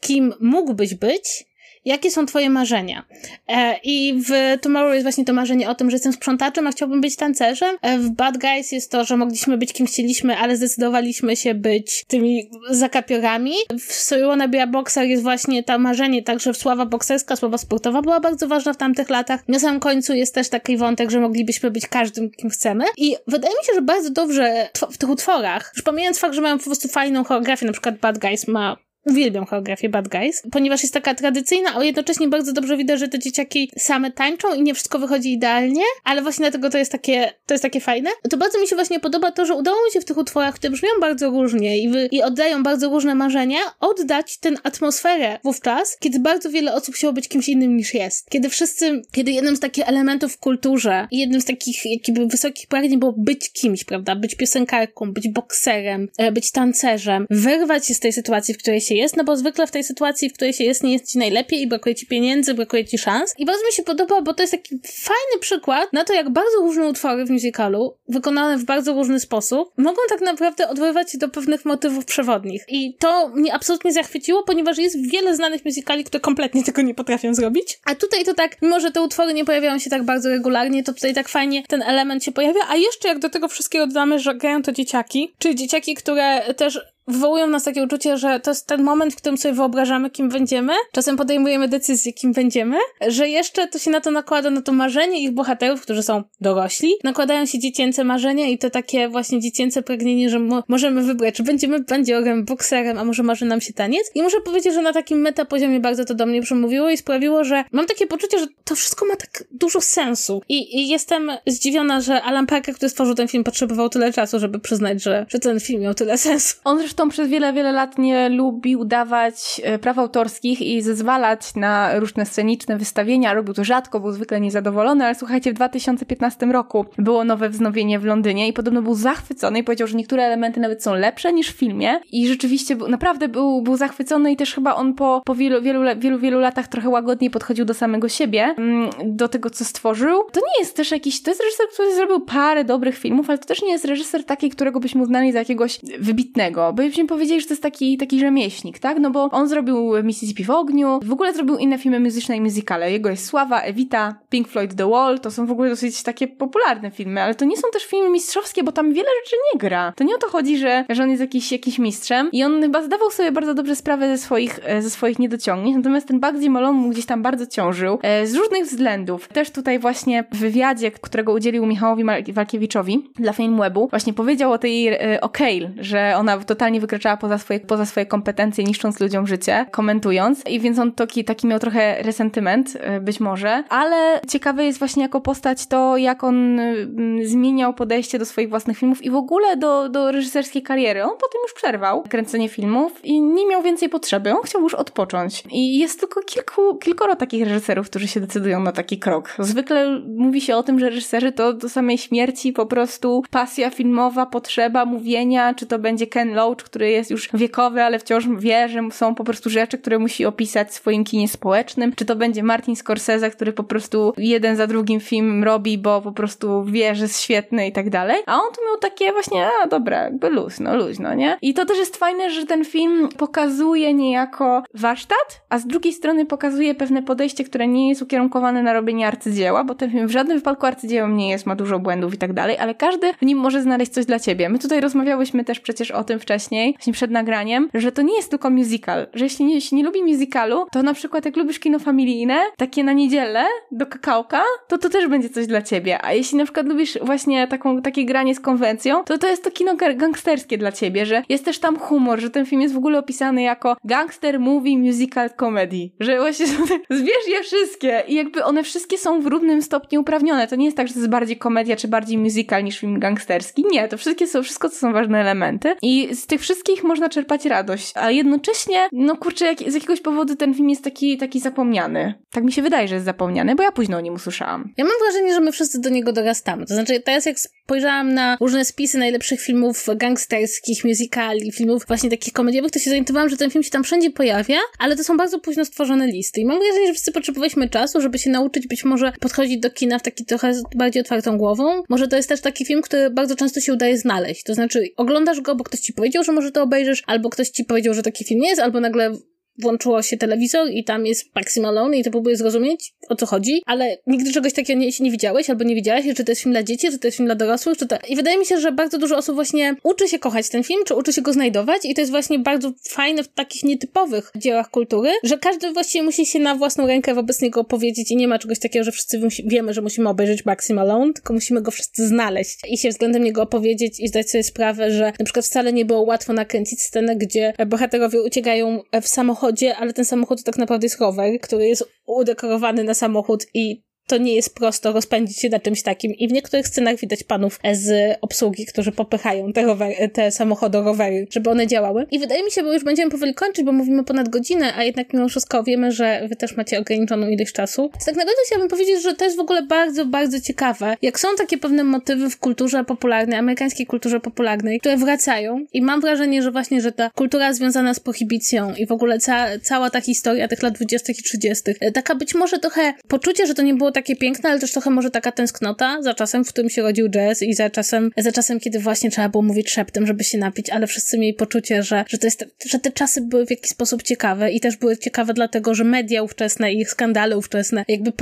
Speaker 1: kim mógłbyś być, jakie są twoje marzenia? E, I w Tomorrow jest właśnie to marzenie o tym, że jestem sprzątaczem, a chciałbym być tancerzem. E, w Bad Guys jest to, że mogliśmy być kim chcieliśmy, ale zdecydowaliśmy się być tymi zakapiorami. W So You Wanna Be a Boxer jest właśnie to marzenie, także sława bokserska, sława sportowa była bardzo ważna w tamtych latach. Na samym końcu jest też taki wątek, że moglibyśmy być każdym, kim chcemy. I wydaje mi się, że bardzo dobrze w tych utworach, już pomijając fakt, że mają po prostu fajną choreografię, na przykład Bad Guys ma Uwielbiam choreografię Bad Guys, ponieważ jest taka tradycyjna, ale jednocześnie bardzo dobrze widać, że te dzieciaki same tańczą i nie wszystko wychodzi idealnie, ale właśnie dlatego to jest takie, to jest takie fajne. To bardzo mi się właśnie podoba to, że udało mi się w tych utworach, które brzmią bardzo różnie i, wy, i oddają bardzo różne marzenia, oddać tę atmosferę wówczas, kiedy bardzo wiele osób chciało być kimś innym niż jest. Kiedy wszyscy, kiedy jednym z takich elementów w kulturze i jednym z takich jakby wysokich pragnień było być kimś, prawda? Być piosenkarką, być bokserem, e, być tancerzem, wyrwać się z tej sytuacji, w której się się jest, no bo zwykle w tej sytuacji, w której się jest, nie jest ci najlepiej i brakuje ci pieniędzy, brakuje ci szans. I bardzo mi się podoba, bo to jest taki fajny przykład na to, jak bardzo różne utwory w musicalu, wykonane w bardzo różny sposób, mogą tak naprawdę odwoływać się do pewnych motywów przewodnich. I to mnie absolutnie zachwyciło, ponieważ jest wiele znanych musicali, które kompletnie tego nie potrafią zrobić. A tutaj to tak, mimo że te utwory nie pojawiają się tak bardzo regularnie, to tutaj tak fajnie ten element się pojawia. A jeszcze jak do tego wszystkiego dodamy, że grają to dzieciaki, czyli dzieciaki, które też wywołują nas takie uczucie, że to jest ten moment, w którym sobie wyobrażamy, kim będziemy. Czasem podejmujemy decyzję, kim będziemy, że jeszcze to się na to nakłada, na to marzenie ich bohaterów, którzy są dorośli. Nakładają się dziecięce marzenia i to takie właśnie dziecięce pragnienie, że mo możemy wybrać, czy będziemy bandziorem, bokserem, a może marzy nam się taniec. I muszę powiedzieć, że na takim metapoziomie bardzo to do mnie przemówiło i sprawiło, że mam takie poczucie, że to wszystko ma tak dużo sensu. I, i jestem zdziwiona, że Alan Parker, który stworzył ten film, potrzebował tyle czasu, żeby przyznać, że, że ten film miał tyle sensu.
Speaker 2: On zresztą zresztą przez wiele, wiele lat nie lubił dawać e, praw autorskich i zezwalać na różne sceniczne wystawienia. Robił to rzadko, był zwykle niezadowolony, ale słuchajcie, w 2015 roku było nowe wznowienie w Londynie i podobno był zachwycony i powiedział, że niektóre elementy nawet są lepsze niż w filmie i rzeczywiście był, naprawdę był, był zachwycony i też chyba on po, po wielu, wielu, wielu, wielu latach trochę łagodniej podchodził do samego siebie, mm, do tego, co stworzył. To nie jest też jakiś, to jest reżyser, który zrobił parę dobrych filmów, ale to też nie jest reżyser taki, którego byśmy uznali za jakiegoś wybitnego, bo byśmy powiedzieli, że to jest taki, taki rzemieślnik, tak? No bo on zrobił Mississippi w ogniu, w ogóle zrobił inne filmy muzyczne i muzykale. Jego jest Sława, Evita, Pink Floyd The Wall, to są w ogóle dosyć takie popularne filmy, ale to nie są też filmy mistrzowskie, bo tam wiele rzeczy nie gra. To nie o to chodzi, że, że on jest jakiś, jakiś mistrzem i on chyba zdawał sobie bardzo dobrze sprawę ze swoich, e, ze swoich niedociągnięć, natomiast ten Bugsy Malone mu gdzieś tam bardzo ciążył, e, z różnych względów. Też tutaj właśnie w wywiadzie, którego udzielił Michałowi Walkiewiczowi dla Webu, właśnie powiedział o tej e, O'Kale, że ona totalnie totalnie wykraczała poza swoje, poza swoje kompetencje, niszcząc ludziom życie, komentując. I więc on taki, taki miał trochę resentyment, y, być może. Ale ciekawe jest właśnie jako postać to, jak on y, zmieniał podejście do swoich własnych filmów i w ogóle do, do reżyserskiej kariery. On potem już przerwał kręcenie filmów i nie miał więcej potrzeby. On chciał już odpocząć. I jest tylko kilku, kilkoro takich reżyserów, którzy się decydują na taki krok. Zwykle mówi się o tym, że reżyserzy to do samej śmierci po prostu pasja filmowa, potrzeba mówienia, czy to będzie Ken Loach, który jest już wiekowy, ale wciąż wie, że są po prostu rzeczy, które musi opisać w swoim kinie społecznym, czy to będzie Martin Scorsese, który po prostu jeden za drugim film robi, bo po prostu wie, że jest świetny i tak dalej. A on tu miał takie właśnie, a dobra, jakby luźno, luźno, nie? I to też jest fajne, że ten film pokazuje niejako warsztat, a z drugiej strony pokazuje pewne podejście, które nie jest ukierunkowane na robienie arcydzieła, bo ten film w żadnym wypadku arcydziełem nie jest, ma dużo błędów i tak dalej, ale każdy w nim może znaleźć coś dla ciebie. My tutaj rozmawiałyśmy też przecież o tym wcześniej, właśnie przed nagraniem, że to nie jest tylko musical, że jeśli nie, jeśli nie lubi musicalu, to na przykład jak lubisz kino familijne, takie na niedzielę do kakałka, to to też będzie coś dla ciebie. A jeśli na przykład lubisz właśnie taką, takie granie z konwencją, to to jest to kino gangsterskie dla ciebie, że jest też tam humor, że ten film jest w ogóle opisany jako gangster movie musical comedy, że właśnie zbierz je wszystkie i jakby one wszystkie są w równym stopniu uprawnione. To nie jest tak, że to jest bardziej komedia czy bardziej musical niż film gangsterski. Nie, to wszystkie są, wszystko to są ważne elementy i z tych wszystkich można czerpać radość, a jednocześnie, no kurczę, jak, z jakiegoś powodu ten film jest taki, taki zapomniany. Tak mi się wydaje, że jest zapomniany, bo ja późno o nim usłyszałam.
Speaker 1: Ja mam wrażenie, że my wszyscy do niego dorastamy. To znaczy, teraz jak spojrzałam na różne spisy najlepszych filmów gangsterskich, musicali, filmów właśnie takich komediowych, to się zorientowałam, że ten film się tam wszędzie pojawia, ale to są bardzo późno stworzone listy. I mam wrażenie, że wszyscy potrzebowaliśmy czasu, żeby się nauczyć być może podchodzić do kina w taki trochę bardziej otwartą głową. Może to jest też taki film, który bardzo często się udaje znaleźć. To znaczy, oglądasz go, bo ktoś ci powiedział, że może to obejrzysz, albo ktoś ci powiedział, że taki film jest, albo nagle włączyło się telewizor i tam jest Maxi Malone i to próbuję zrozumieć, o co chodzi, ale nigdy czegoś takiego nie, nie widziałeś albo nie widziałaś, czy to jest film dla dzieci, czy to jest film dla dorosłych, czy to... I wydaje mi się, że bardzo dużo osób właśnie uczy się kochać ten film, czy uczy się go znajdować i to jest właśnie bardzo fajne w takich nietypowych dziełach kultury, że każdy właściwie musi się na własną rękę wobec niego opowiedzieć i nie ma czegoś takiego, że wszyscy wiemy, że musimy obejrzeć Maxi Malone, tylko musimy go wszyscy znaleźć i się względem niego opowiedzieć i zdać sobie sprawę, że na przykład wcale nie było łatwo nakręcić scenę, gdzie bohaterowie uciekają w samochodzie, ale ten samochód tak naprawdę jest rower, który jest udekorowany na samochód i to nie jest prosto rozpędzić się na czymś takim. I w niektórych scenach widać panów z obsługi, którzy popychają te, rowery, te samochody, rowery, żeby one działały. I wydaje mi się, bo już będziemy powoli kończyć, bo mówimy ponad godzinę, a jednak mimo wszystko wiemy, że wy też macie ograniczoną ilość czasu. Więc tak naprawdę chciałabym powiedzieć, że to jest w ogóle bardzo, bardzo ciekawe, jak są takie pewne motywy w kulturze popularnej, amerykańskiej kulturze popularnej, które wracają i mam wrażenie, że właśnie, że ta kultura związana z prohibicją i w ogóle ca cała ta historia tych lat 20. i 30., taka być może trochę poczucie, że to nie było takie piękne, ale też trochę może taka tęsknota za czasem, w którym się rodził jazz i za czasem, za czasem, kiedy właśnie trzeba było mówić szeptem, żeby się napić, ale wszyscy mieli poczucie, że, że to jest, że te czasy były w jakiś sposób ciekawe i też były ciekawe dlatego, że media ówczesne i ich skandale ówczesne jakby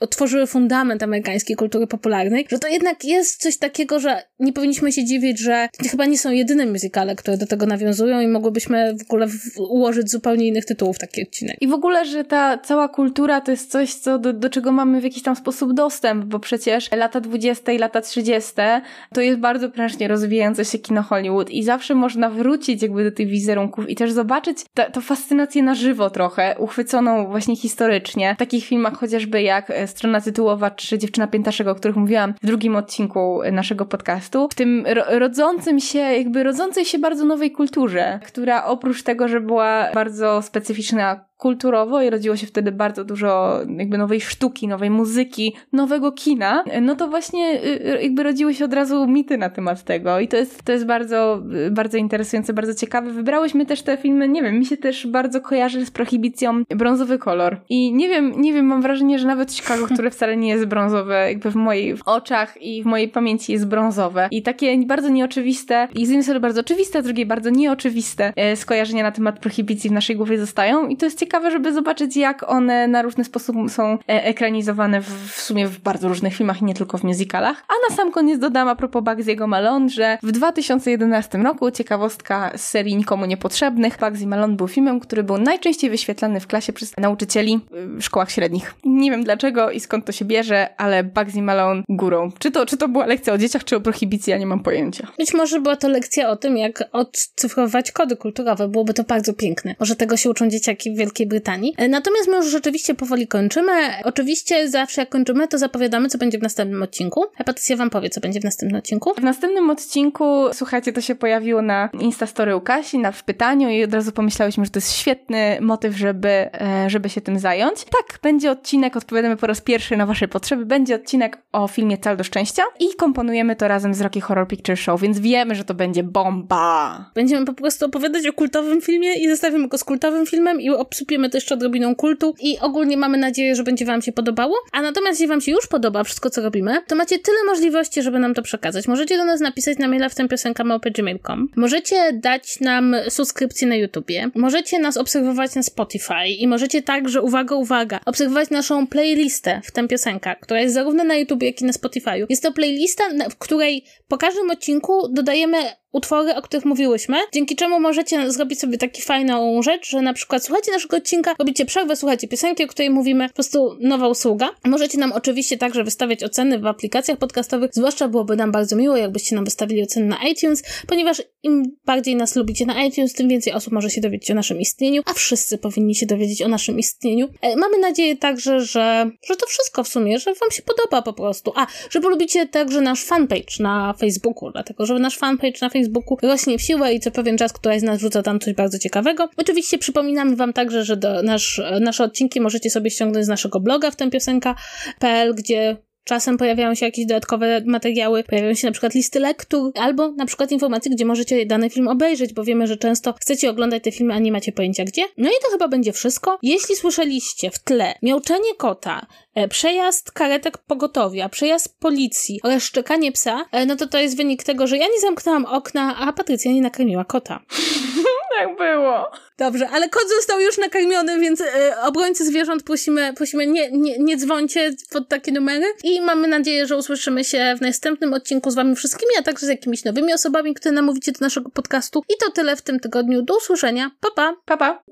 Speaker 1: otworzyły fundament amerykańskiej kultury popularnej, że to jednak jest coś takiego, że nie powinniśmy się dziwić, że chyba nie są jedyne muzykale, które do tego nawiązują i mogłybyśmy w ogóle ułożyć zupełnie innych tytułów taki odcinek.
Speaker 2: I w ogóle, że ta cała kultura to jest coś, co do, do czego mamy w jakiś tam sposób dostęp, bo przecież lata 20 i lata 30 to jest bardzo prężnie rozwijające się kino Hollywood i zawsze można wrócić jakby do tych wizerunków i też zobaczyć tę fascynację na żywo trochę, uchwyconą właśnie historycznie. W takich filmach chociażby jak e, strona tytułowa czy Dziewczyna Piętaszego, o których mówiłam w drugim odcinku naszego podcastu. W tym rodzącym się, jakby rodzącej się bardzo nowej kulturze, która oprócz tego, że była bardzo specyficzna kulturowo i rodziło się wtedy bardzo dużo jakby nowej sztuki, nowej muzyki, nowego kina, no to właśnie y, y, jakby rodziły się od razu mity na temat tego i to jest, to jest bardzo, y, bardzo interesujące, bardzo ciekawe. Wybrałyśmy też te filmy, nie wiem, mi się też bardzo kojarzy z prohibicją brązowy kolor i nie wiem, nie wiem, mam wrażenie, że nawet Chicago, które wcale nie jest brązowe, jakby w moich oczach i w mojej pamięci jest brązowe i takie bardzo nieoczywiste i z jednej strony bardzo oczywiste, a z drugiej bardzo nieoczywiste skojarzenia na temat prohibicji w naszej głowie zostają i to jest ciekawe ciekawe, żeby zobaczyć, jak one na różny sposób są e, ekranizowane w, w sumie w bardzo różnych filmach i nie tylko w musicalach. A na sam koniec dodam a propos Bugsy'ego Malone, że w 2011 roku, ciekawostka z serii Nikomu Niepotrzebnych, Bugsy Malone był filmem, który był najczęściej wyświetlany w klasie przez nauczycieli w szkołach średnich. Nie wiem dlaczego i skąd to się bierze, ale Bugsy Malone górą. Czy to, czy to była lekcja o dzieciach, czy o prohibicji, ja nie mam pojęcia.
Speaker 1: Być może była to lekcja o tym, jak odcyfrować kody kulturowe. Byłoby to bardzo piękne. Może tego się uczą dzieciaki w Brytanii. E, natomiast my już rzeczywiście powoli kończymy. Oczywiście zawsze jak kończymy, to zapowiadamy, co będzie w następnym odcinku. Patrycja wam powie, co będzie w następnym odcinku.
Speaker 2: W następnym odcinku, słuchajcie, to się pojawiło na Instastory u Kasi, na w pytaniu i od razu pomyślałyśmy, że to jest świetny motyw, żeby, e, żeby się tym zająć. Tak, będzie odcinek, odpowiadamy po raz pierwszy na wasze potrzeby, będzie odcinek o filmie Cal do Szczęścia i komponujemy to razem z Rocky Horror Picture Show, więc wiemy, że to będzie bomba.
Speaker 1: Będziemy po prostu opowiadać o kultowym filmie i zestawimy go z kultowym filmem i obsypiemy to jeszcze odrobiną kultu i ogólnie mamy nadzieję, że będzie wam się podobało. A natomiast jeśli wam się już podoba wszystko, co robimy, to macie tyle możliwości, żeby nam to przekazać. Możecie do nas napisać na maila w tym piosenka.gmail.com. Możecie dać nam subskrypcję na YouTubie. Możecie nas obserwować na Spotify i możecie także, uwaga, uwaga, obserwować naszą playlistę w tym piosenka, która jest zarówno na YouTube, jak i na Spotify. Jest to playlista, w której po każdym odcinku dodajemy utwory, o których mówiłyśmy, dzięki czemu możecie zrobić sobie taki fajną rzecz, że na przykład słuchacie naszego odcinka, robicie przerwę, słuchacie piosenki, o której mówimy, po prostu nowa usługa. Możecie nam oczywiście także wystawiać oceny w aplikacjach podcastowych, zwłaszcza byłoby nam bardzo miło, jakbyście nam wystawili oceny na iTunes, ponieważ im bardziej nas lubicie na iTunes, tym więcej osób może się dowiedzieć o naszym istnieniu, a wszyscy powinni się dowiedzieć o naszym istnieniu. E, mamy nadzieję także, że, że to wszystko w sumie, że wam się podoba po prostu. A, że polubicie także nasz fanpage na Facebooku, dlatego, że nasz fanpage na Facebooku Facebooku rośnie w siłę i co pewien czas któraś z nas wrzuca tam coś bardzo ciekawego. Oczywiście przypominamy wam także, że nasz, nasze odcinki możecie sobie ściągnąć z naszego bloga w tempiosenka.pl, gdzie Czasem pojawiają się jakieś dodatkowe materiały, pojawiają się na przykład listy lektur, albo na przykład informacje, gdzie możecie dany film obejrzeć, bo wiemy, że często chcecie oglądać te filmy, a nie macie pojęcia gdzie. No i to chyba będzie wszystko. Jeśli słyszeliście w tle miauczenie kota, e, przejazd karetek pogotowia, przejazd policji oraz szczekanie psa, e, no to to jest wynik tego, że ja nie zamknęłam okna, a Patrycja nie nakarmiła kota.
Speaker 2: tak było.
Speaker 1: Dobrze, ale kot został już nakarmiony, więc y, obrońcy zwierząt prosimy, prosimy nie, nie, nie dzwońcie pod takie numery i mamy nadzieję, że usłyszymy się w następnym odcinku z wami wszystkimi, a także z jakimiś nowymi osobami, które namówicie do naszego podcastu. I to tyle w tym tygodniu. Do usłyszenia. Pa, pa.
Speaker 2: Pa, pa.